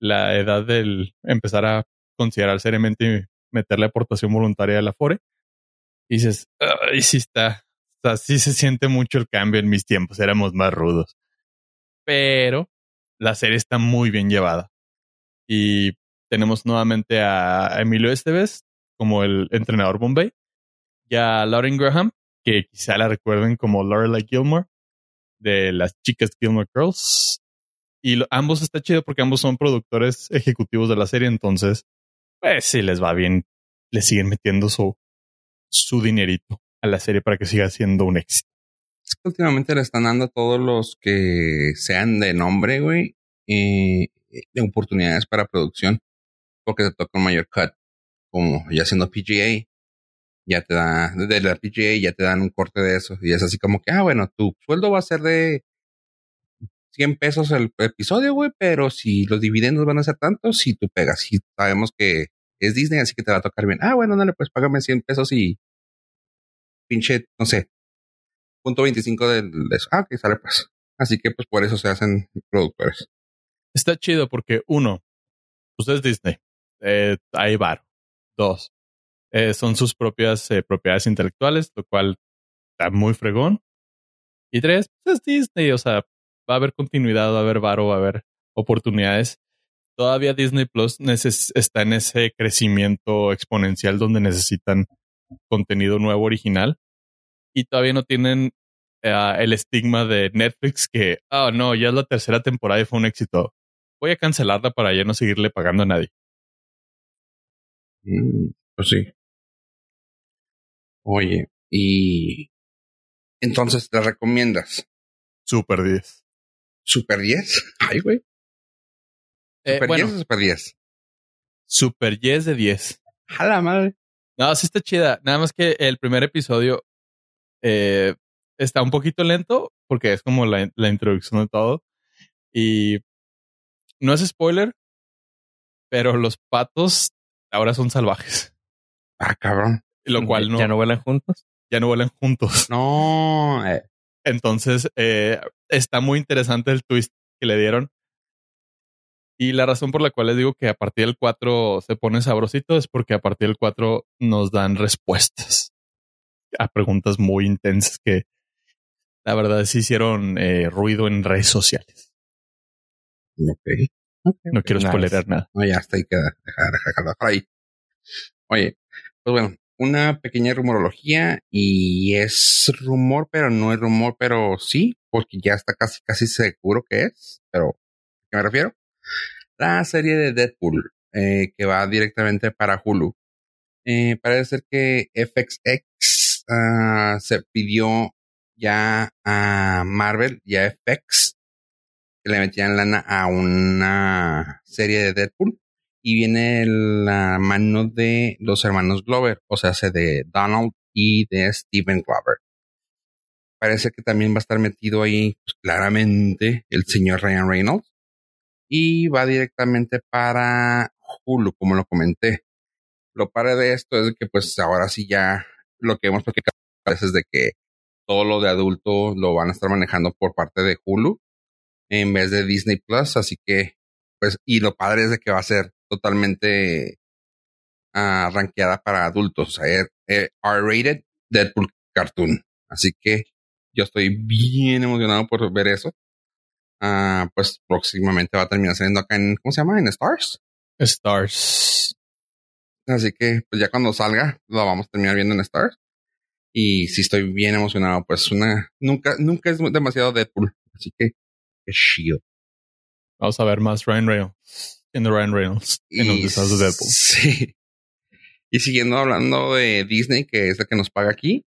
la edad del empezar a considerar seriamente meterle aportación voluntaria a la FORE. Y dices, ay, sí está, o sea, sí se siente mucho el cambio en mis tiempos, éramos más rudos. Pero la serie está muy bien llevada. Y tenemos nuevamente a Emilio Esteves como el entrenador Bombay y a Lauren Graham, que quizá la recuerden como Lorelai Gilmore de las chicas Gilmore Girls. Y ambos está chido porque ambos son productores ejecutivos de la serie, entonces, pues si les va bien, le siguen metiendo su, su dinerito a la serie para que siga siendo un éxito. Es que últimamente le están dando a todos los que sean de nombre, güey, eh, de oportunidades para producción, porque te toca un mayor cut, como ya siendo PGA, ya te da, de la PGA ya te dan un corte de eso, y es así como que, ah, bueno, tu sueldo va a ser de 100 pesos el episodio, güey, pero si los dividendos van a ser tantos, si tú pegas, si sabemos que es Disney, así que te va a tocar bien, ah, bueno, dale, pues págame 100 pesos y pinche, no sé, punto 25 de eso. Ah, que sale pues. Así que pues por eso se hacen productores. Está chido porque uno, ustedes Disney, eh, hay bar. Dos, eh, son sus propias eh, propiedades intelectuales, lo cual está muy fregón. Y tres, pues es Disney, o sea, va a haber continuidad, va a haber varo, va a haber oportunidades. Todavía Disney Plus está en ese crecimiento exponencial donde necesitan contenido nuevo original y todavía no tienen uh, el estigma de Netflix que, oh no, ya es la tercera temporada y fue un éxito. Voy a cancelarla para ya no seguirle pagando a nadie. Mm, pues sí. Oye, y entonces te recomiendas. Super 10. ¿Super 10? Ay, güey. Eh, ¿Super bueno, 10 o Super 10? Super 10 de 10. A la madre. No, sí está chida. Nada más que el primer episodio eh, está un poquito lento porque es como la, la introducción de todo. Y no es spoiler, pero los patos ahora son salvajes. Ah, cabrón. Lo cual no, ¿Ya no vuelan juntos? ya no vuelan juntos. No. eh, Entonces, eh, está muy interesante el twist que le dieron. Y la razón por la cual les digo que a partir del 4 se pone sabrosito es porque a partir del 4 nos dan respuestas a preguntas muy intensas que la verdad sí hicieron eh, ruido en redes sociales. ok. Ok. No quiero Nice. spoilerar nada. No, ya está ahí queda. Deja, deja, dejarlo ahí. Oye, pues bueno, una pequeña rumorología y es rumor, pero no es rumor, pero sí, porque ya está casi, casi seguro que es. Pero, ¿a qué me refiero? La serie de Deadpool, eh, que va directamente para Hulu. Eh, parece ser que FXX ah, se pidió ya a Marvel y a FX que le metían lana a una serie de Deadpool y viene la mano de los hermanos Glover, o sea, se de Donald y de Steven Glover. Parece que también va a estar metido ahí pues, claramente el señor Ryan Reynolds y va directamente para Hulu, como lo comenté. Lo padre de esto es que pues ahora sí ya lo que hemos platicado es de que todo lo de adulto lo van a estar manejando por parte de Hulu en vez de Disney Plus, así que pues y lo padre es de que va a ser totalmente rankeada para adultos, o sea, er- er- R-rated Deadpool cartoon. Así que yo estoy bien emocionado por ver eso. Ah, pues próximamente va a terminar saliendo acá en, ¿cómo se llama? En Stars. Stars. Así que pues ya cuando salga lo vamos a terminar viendo en Stars. Y sí estoy bien emocionado, pues una, nunca, nunca es demasiado Deadpool. Así que, que chido. Vamos a ver más Ryan Reynolds. En the Ryan Reynolds. En los deseos de Deadpool. Sí. Y siguiendo hablando de Disney, que es la que nos paga aquí,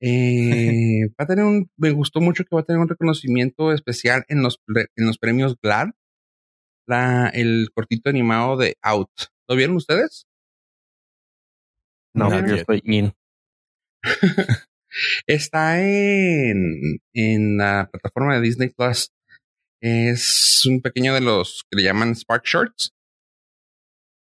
eh, va a tener un, me gustó mucho que va a tener un reconocimiento especial en los, en los premios GLAD, la, el cortito animado de Out. ¿Lo vieron ustedes? No, Not yo estoy in. Está en, en la plataforma de Disney Plus. Es un pequeño de los que le llaman Spark Shorts.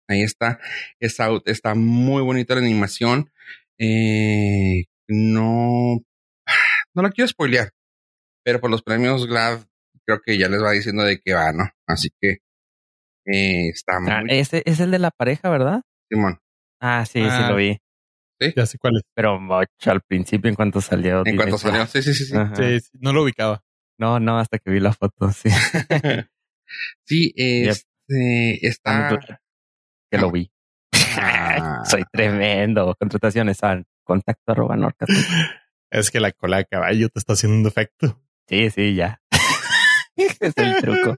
Ahí está. Es out. Está muy bonita la animación. Eh, no, no la quiero spoilear. Pero por los premios GLAD creo que ya les va diciendo de qué va, ¿no? Así que eh, está Ah, muy ese es el de la pareja, ¿verdad? Simón. Ah, sí, sí Ah. lo vi. Ya sé cuál es. Pero mucho al principio, en cuanto salió. En cuanto salió, sí, sí, sí, sí. Sí, sí, no lo ubicaba. No, no, hasta que vi la foto, sí. Sí, este, está. Que lo vi. Ah. Soy tremendo. Contrataciones al contacto arroba norca. Es que la cola de caballo te está haciendo un defecto. Sí, sí, ya. es el truco.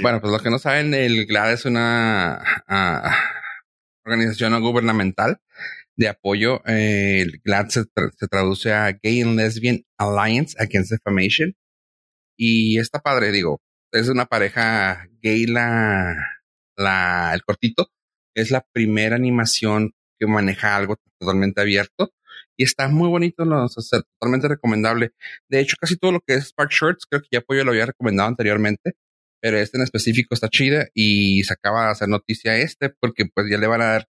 Bueno, pues los que no saben, el GLAD es una ah, organización no gubernamental de apoyo. Eh, el GLAD se, tra- se traduce a Gay and Lesbian Alliance Against Defamation. Y está padre, digo, es una pareja gay la, la, el cortito. Es la primera animación que maneja algo totalmente abierto. Y está muy bonito, no, o sea, totalmente recomendable. De hecho, casi todo lo que es Spark Shorts, creo que ya lo había recomendado anteriormente pero este en específico está chida y se acaba de hacer noticia este porque pues ya le van a dar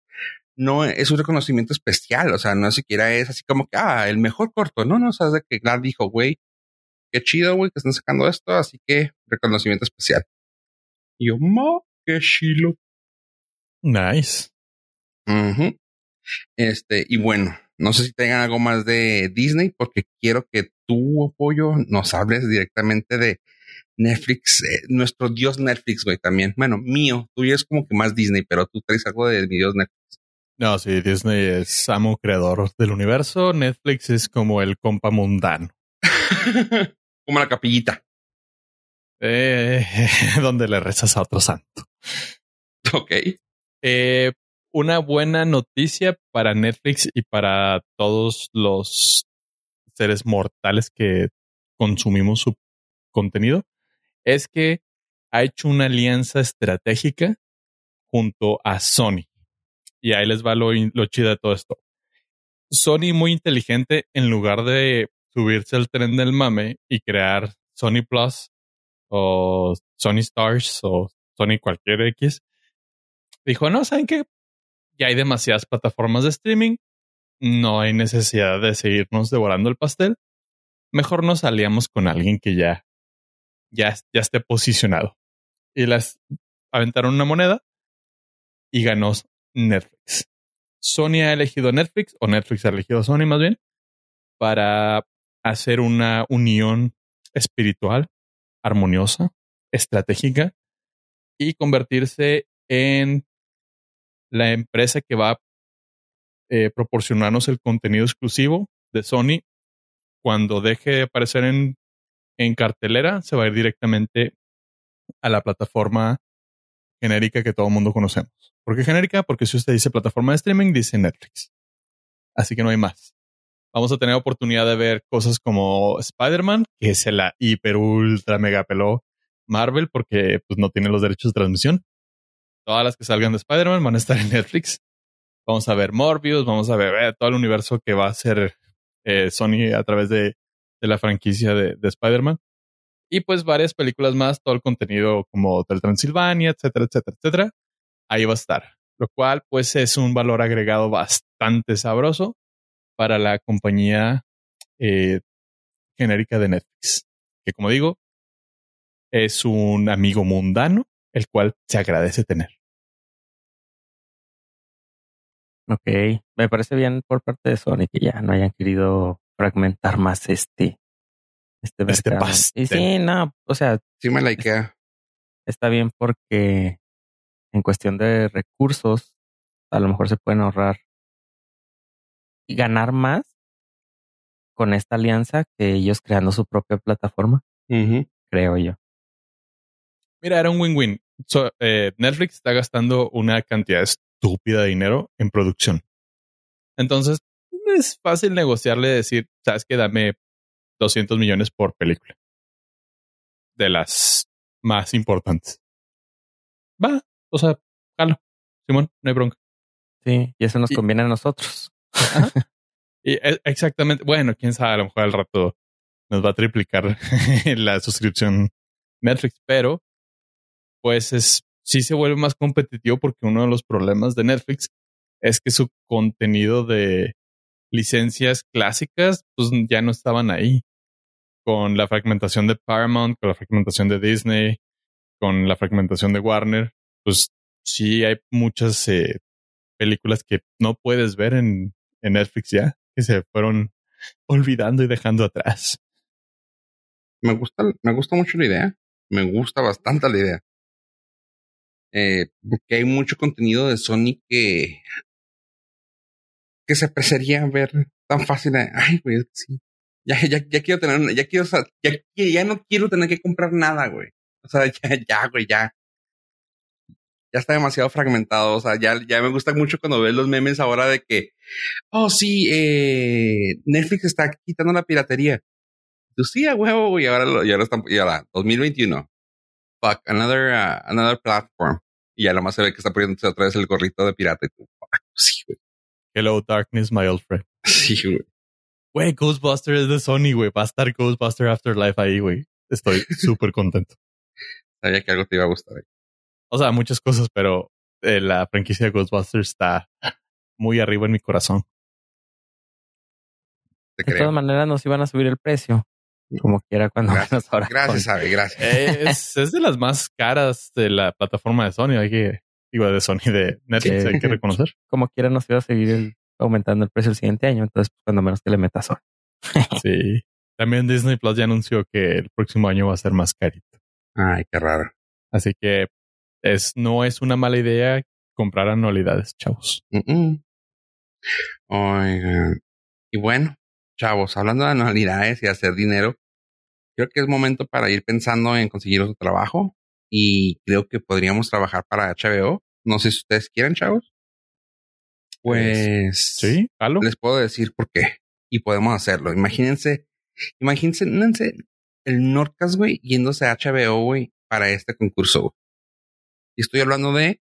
no es un reconocimiento especial, o sea, no siquiera es así como que ah, el mejor corto, no, no, o de que Glad dijo, güey, qué chido, güey, que están sacando esto, así que reconocimiento especial. Y yo, mo, qué chilo. Nice. Este, y bueno, no sé si tengan algo más de Disney, porque quiero que tú, Pollo, nos hables directamente de Netflix, eh, nuestro dios Netflix, güey, también. Bueno, mío, tuyo es como que más Disney, pero tú traes algo de mi dios Netflix. No, sí, Disney es amo creador del universo. Netflix es como el compa mundano. como la capillita. Eh, donde le rezas a otro santo. Ok. Eh, una buena noticia para Netflix y para todos los seres mortales que consumimos su contenido es que ha hecho una alianza estratégica junto a Sony. Y ahí les va lo, lo chido de todo esto. Sony muy inteligente, en lugar de subirse al tren del mame y crear Sony Plus o Sony Stars o Sony cualquier X, dijo, no, ¿saben qué? Ya hay demasiadas plataformas de streaming, no hay necesidad de seguirnos devorando el pastel. Mejor nos aliamos con alguien que ya, ya, ya esté posicionado. Y las aventaron una moneda y ganó Netflix. Sony ha elegido Netflix, o Netflix ha elegido Sony más bien, para hacer una unión espiritual, armoniosa, estratégica y convertirse en la empresa que va a eh, proporcionarnos el contenido exclusivo de Sony. Cuando deje de aparecer en, en cartelera, se va a ir directamente a la plataforma genérica que todo el mundo conocemos. ¿Por qué genérica? Porque si usted dice plataforma de streaming, dice Netflix. Así que no hay más. Vamos a tener oportunidad de ver cosas como Spider-Man, que se la hiper ultra mega peló Marvel porque pues, no tiene los derechos de transmisión. Todas las que salgan de Spider-Man van a estar en Netflix. Vamos a ver Morbius, vamos a ver eh, todo el universo que va a hacer eh, Sony a través de, de la franquicia de, de Spider-Man. Y pues varias películas más, todo el contenido como Hotel Transilvania, etcétera, etcétera, etcétera. Ahí va a estar. Lo cual pues es un valor agregado bastante sabroso para la compañía eh, genérica de Netflix. Que como digo, es un amigo mundano, el cual se agradece tener. Ok, me parece bien por parte de Sony que ya no hayan querido fragmentar más este este Este pastel. y sí, no, o sea, Sí me la ikea. está bien porque en cuestión de recursos a lo mejor se pueden ahorrar ganar más con esta alianza que ellos creando su propia plataforma, creo yo. Mira, era un win-win. So, eh, Netflix está gastando una cantidad estúpida de dinero en producción. Entonces, es fácil negociarle decir, sabes que dame 200 millones por película. De las más importantes. Va, o sea, jalo. Simón, no hay bronca. Sí, y eso nos Y- conviene a nosotros. Y e- exactamente, bueno, quién sabe, a lo mejor al rato nos va a triplicar la suscripción Netflix, pero pues es sí se vuelve más competitivo porque uno de los problemas de Netflix es que su contenido de licencias clásicas pues ya no estaban ahí. con la fragmentación de Paramount, con la fragmentación de Disney, con la fragmentación de Warner, pues sí hay muchas eh, películas que no puedes ver en, en Netflix ya, que se fueron olvidando y dejando atrás. Me gusta, me gusta mucho la idea. Me gusta bastante la idea. Eh, porque hay mucho contenido de Sony que que se apreciaría ver tan fácil. Ay, güey, sí. Ya, ya, ya quiero tener, ya quiero, ya, ya no quiero tener que comprar nada, güey. O sea, ya, ya, güey, ya. Ya está demasiado fragmentado. O sea, ya, ya me gusta mucho cuando ves los memes ahora de que, oh, sí, eh, Netflix está quitando la piratería. Tú sí, a huevo, güey. Ahora, lo, y ahora están, y ahora, 2021. Fuck, another, uh, another platform. Y ya más se ve que está poniéndose otra vez el gorrito de pirata. Y tú, fuck, sí, güey. Hello, darkness, my old friend. Sí, güey. Güey, Ghostbusters es de Sony, güey. Va a estar Ghostbuster Afterlife ahí, güey. Estoy súper contento. Sabía que algo te iba a gustar. O sea, muchas cosas, pero eh, la franquicia de Ghostbusters está muy arriba en mi corazón. Te de todas maneras nos iban a subir el precio. Como quiera cuando gracias, ahora Gracias, Abe, gracias. Es, es, de las más caras de la plataforma de Sony. Hay que, iba de Sony de Netflix, hay que reconocer. Como quiera nos iba a seguir aumentando el precio el siguiente año. Entonces, pues, cuando menos que le metas Sony. sí. También Disney Plus ya anunció que el próximo año va a ser más carito. Ay, qué raro. Así que es, no es una mala idea comprar anualidades, chavos. Oigan. Y bueno, chavos, hablando de anualidades y hacer dinero, creo que es momento para ir pensando en conseguir otro trabajo y creo que podríamos trabajar para HBO. No sé si ustedes quieren, chavos. Pues sí, les puedo decir por qué y podemos hacerlo. Imagínense, imagínense el Nordcast, güey, yéndose a HBO, güey, para este concurso. Y estoy hablando de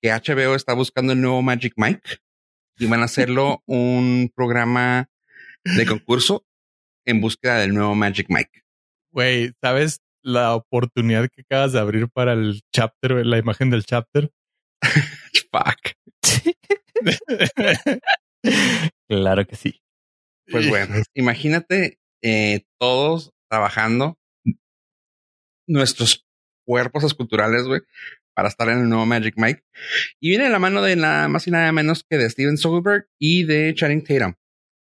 que HBO está buscando el nuevo Magic Mike y van a hacerlo un programa de concurso en búsqueda del nuevo Magic Mike. Güey, ¿sabes la oportunidad que acabas de abrir para el chapter, la imagen del chapter? Fuck. claro que sí. Pues bueno, imagínate eh, todos trabajando nuestros cuerpos esculturales, güey, para estar en el nuevo Magic Mike. Y viene de la mano de nada más y nada menos que de Steven Soderbergh y de Channing Tatum.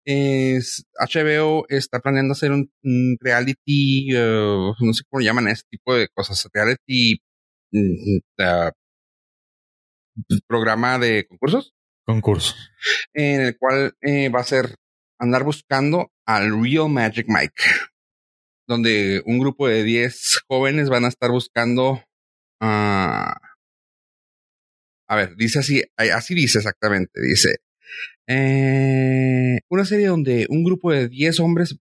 Es, HBO está planeando hacer un, reality, uh, no sé cómo llaman este tipo de cosas, reality mm, uh, programa de concursos. Concurso. En el cual eh, va a ser andar buscando al Real Magic Mike, donde un grupo de 10 jóvenes van a estar buscando a ver, dice así, así dice exactamente, dice, eh, una serie donde un grupo de 10 hombres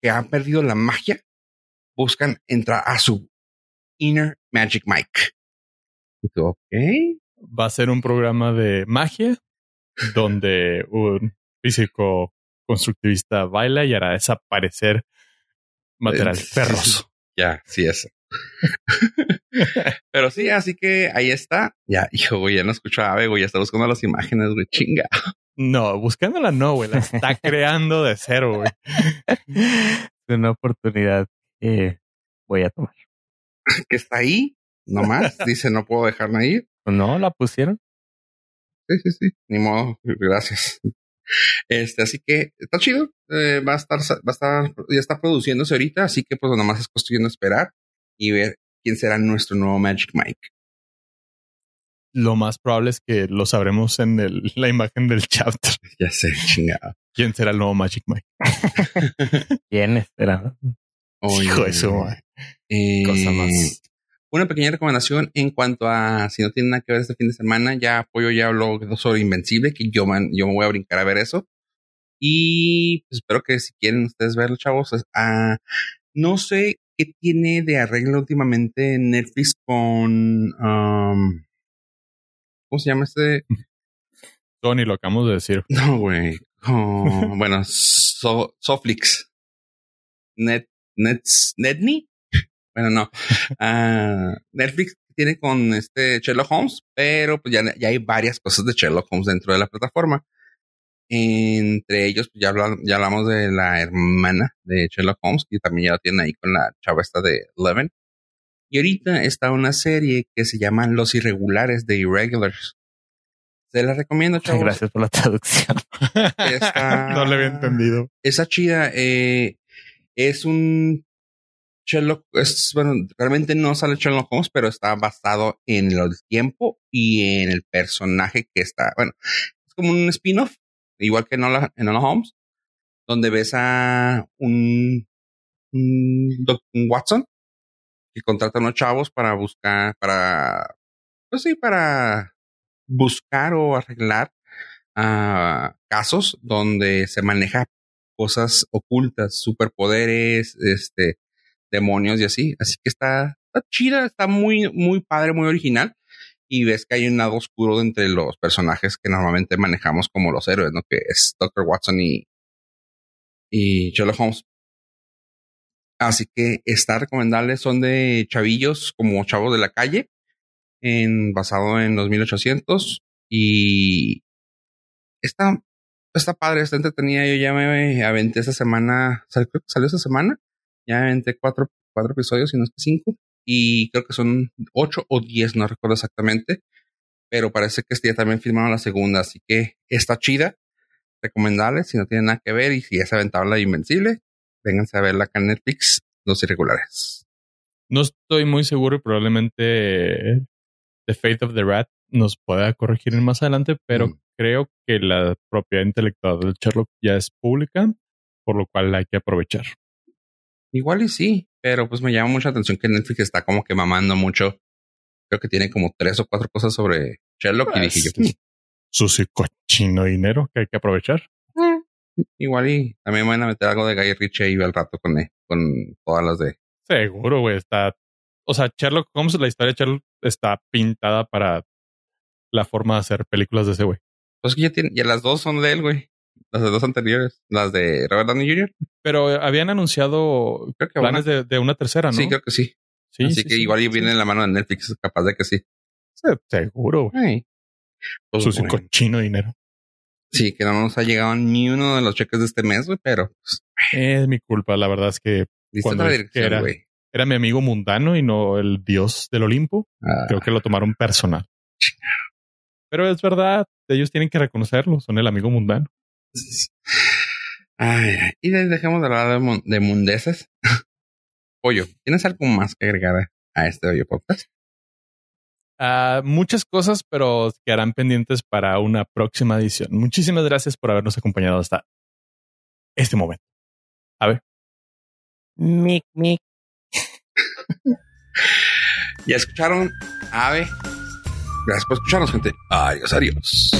que han perdido la magia buscan entrar a su Inner Magic Mike. ok. Va a ser un programa de magia donde un físico constructivista baila y hará desaparecer material perroso. Ya, sí, eso. Pero sí, así que ahí está. Ya, hijo, güey, ya no escucho a Ave, güey, ya está buscando las imágenes, güey, chinga. No, buscándola no, güey, la está creando de cero, güey. Es una oportunidad que voy a tomar. que está ahí, nomás, dice, no puedo dejarla ir. No, la pusieron. Sí, sí, sí, ni modo, gracias. Este, así que está chido, eh, va a estar, va a estar, ya está produciéndose ahorita, así que pues nomás es cuestión de esperar y ver quién será nuestro nuevo Magic Mike. Lo más probable es que lo sabremos en el, la imagen del chapter. Ya sé, chingada. ¿Quién será el nuevo Magic Mike? ¿Quién será? Hijo de eso, eh, Cosa más. Una pequeña recomendación en cuanto a si no tiene nada que ver este fin de semana, ya apoyo ya habló sobre Invencible, que yo, man, yo me voy a brincar a ver eso. Y pues espero que si quieren ustedes verlo, chavos, uh, no sé qué tiene de arreglo últimamente Netflix con. Um, ¿Cómo se llama este? Tony, lo acabamos de decir. No, güey. bueno, Soflix. Net, Nets, Netney. Bueno, no. Uh, Netflix tiene con este Sherlock Holmes, pero pues ya, ya hay varias cosas de Sherlock Holmes dentro de la plataforma. Entre ellos, pues, ya, ya hablamos de la hermana de Sherlock Holmes, que también ya la tiene ahí con la chava esta de Eleven. Y ahorita está una serie que se llama Los Irregulares de Irregulars. Se la recomiendo, chavos. Gracias por la traducción. no le había entendido. Esa chida. Eh, es un Sherlock, es, bueno, realmente no sale Sherlock Holmes, pero está basado en el tiempo y en el personaje que está, bueno, es como un spin-off, igual que en Enola, Holmes, donde ves a un, Watson que contrata a unos chavos para buscar, para, pues sí, para buscar o arreglar uh, casos donde se maneja cosas ocultas, superpoderes, este, demonios y así. Así que está, chida, está muy, muy padre, muy original. Y ves que hay un lado oscuro entre los personajes que normalmente manejamos como los héroes, ¿no? Que es Dr. Watson y, y Sherlock Holmes. Así que está recomendable, son de chavillos como chavos de la calle, en, basado en los 1800 y está, está padre, está entretenida. Yo ya me aventé esa semana, creo que salió esa semana ya entre cuatro, cuatro episodios, y no es que cinco. Y creo que son ocho o diez, no recuerdo exactamente. Pero parece que este día también firmaron la segunda. Así que está chida. Recomendable si no tiene nada que ver y si ya se aventaron la Invencible, vénganse a verla acá en Netflix, Los Irregulares. No estoy muy seguro y probablemente The Fate of the Rat nos pueda corregir más adelante, pero mm. creo que la propiedad intelectual de Sherlock ya es pública, por lo cual hay que aprovechar. Igual y sí, pero pues me llama mucha atención que Netflix está como que mamando mucho. Creo que tiene como tres o cuatro cosas sobre Sherlock y dije yo. Pues, su cochino dinero que hay que aprovechar. Eh, igual y también van a meter algo de Guy Ritchie ahí al rato con, con todas las de. Seguro, güey. Está. O sea, Sherlock Holmes, la historia de Sherlock está pintada para la forma de hacer películas de ese güey. Pues que ya tiene, ya las dos son de él, güey. Las dos anteriores, las de Robert Downey Jr. Pero habían anunciado planes De, una tercera, ¿no? Sí, creo que sí. sí Así que igual viene en la mano de Netflix, capaz de que sí. seguro. Pues Su cochino dinero. Sí, que no nos ha llegado ni uno de los cheques de este mes, güey, pero. Pues, es mi culpa, la verdad es que. Cuando era, era mi amigo mundano y no el dios del Olimpo. Ah. Creo que lo tomaron personal. Pero es verdad, ellos tienen que reconocerlo, son el amigo mundano. Ay, y dejemos de hablar de, de mundeces. Pollo, ¿tienes algo más que agregar a este hoyo podcast? Uh, muchas cosas, pero quedarán pendientes para una próxima edición. Muchísimas gracias por habernos acompañado hasta este momento. A ver. Mic, mic. ya escucharon, Ave. Gracias por escucharnos, gente. Adiós, adiós.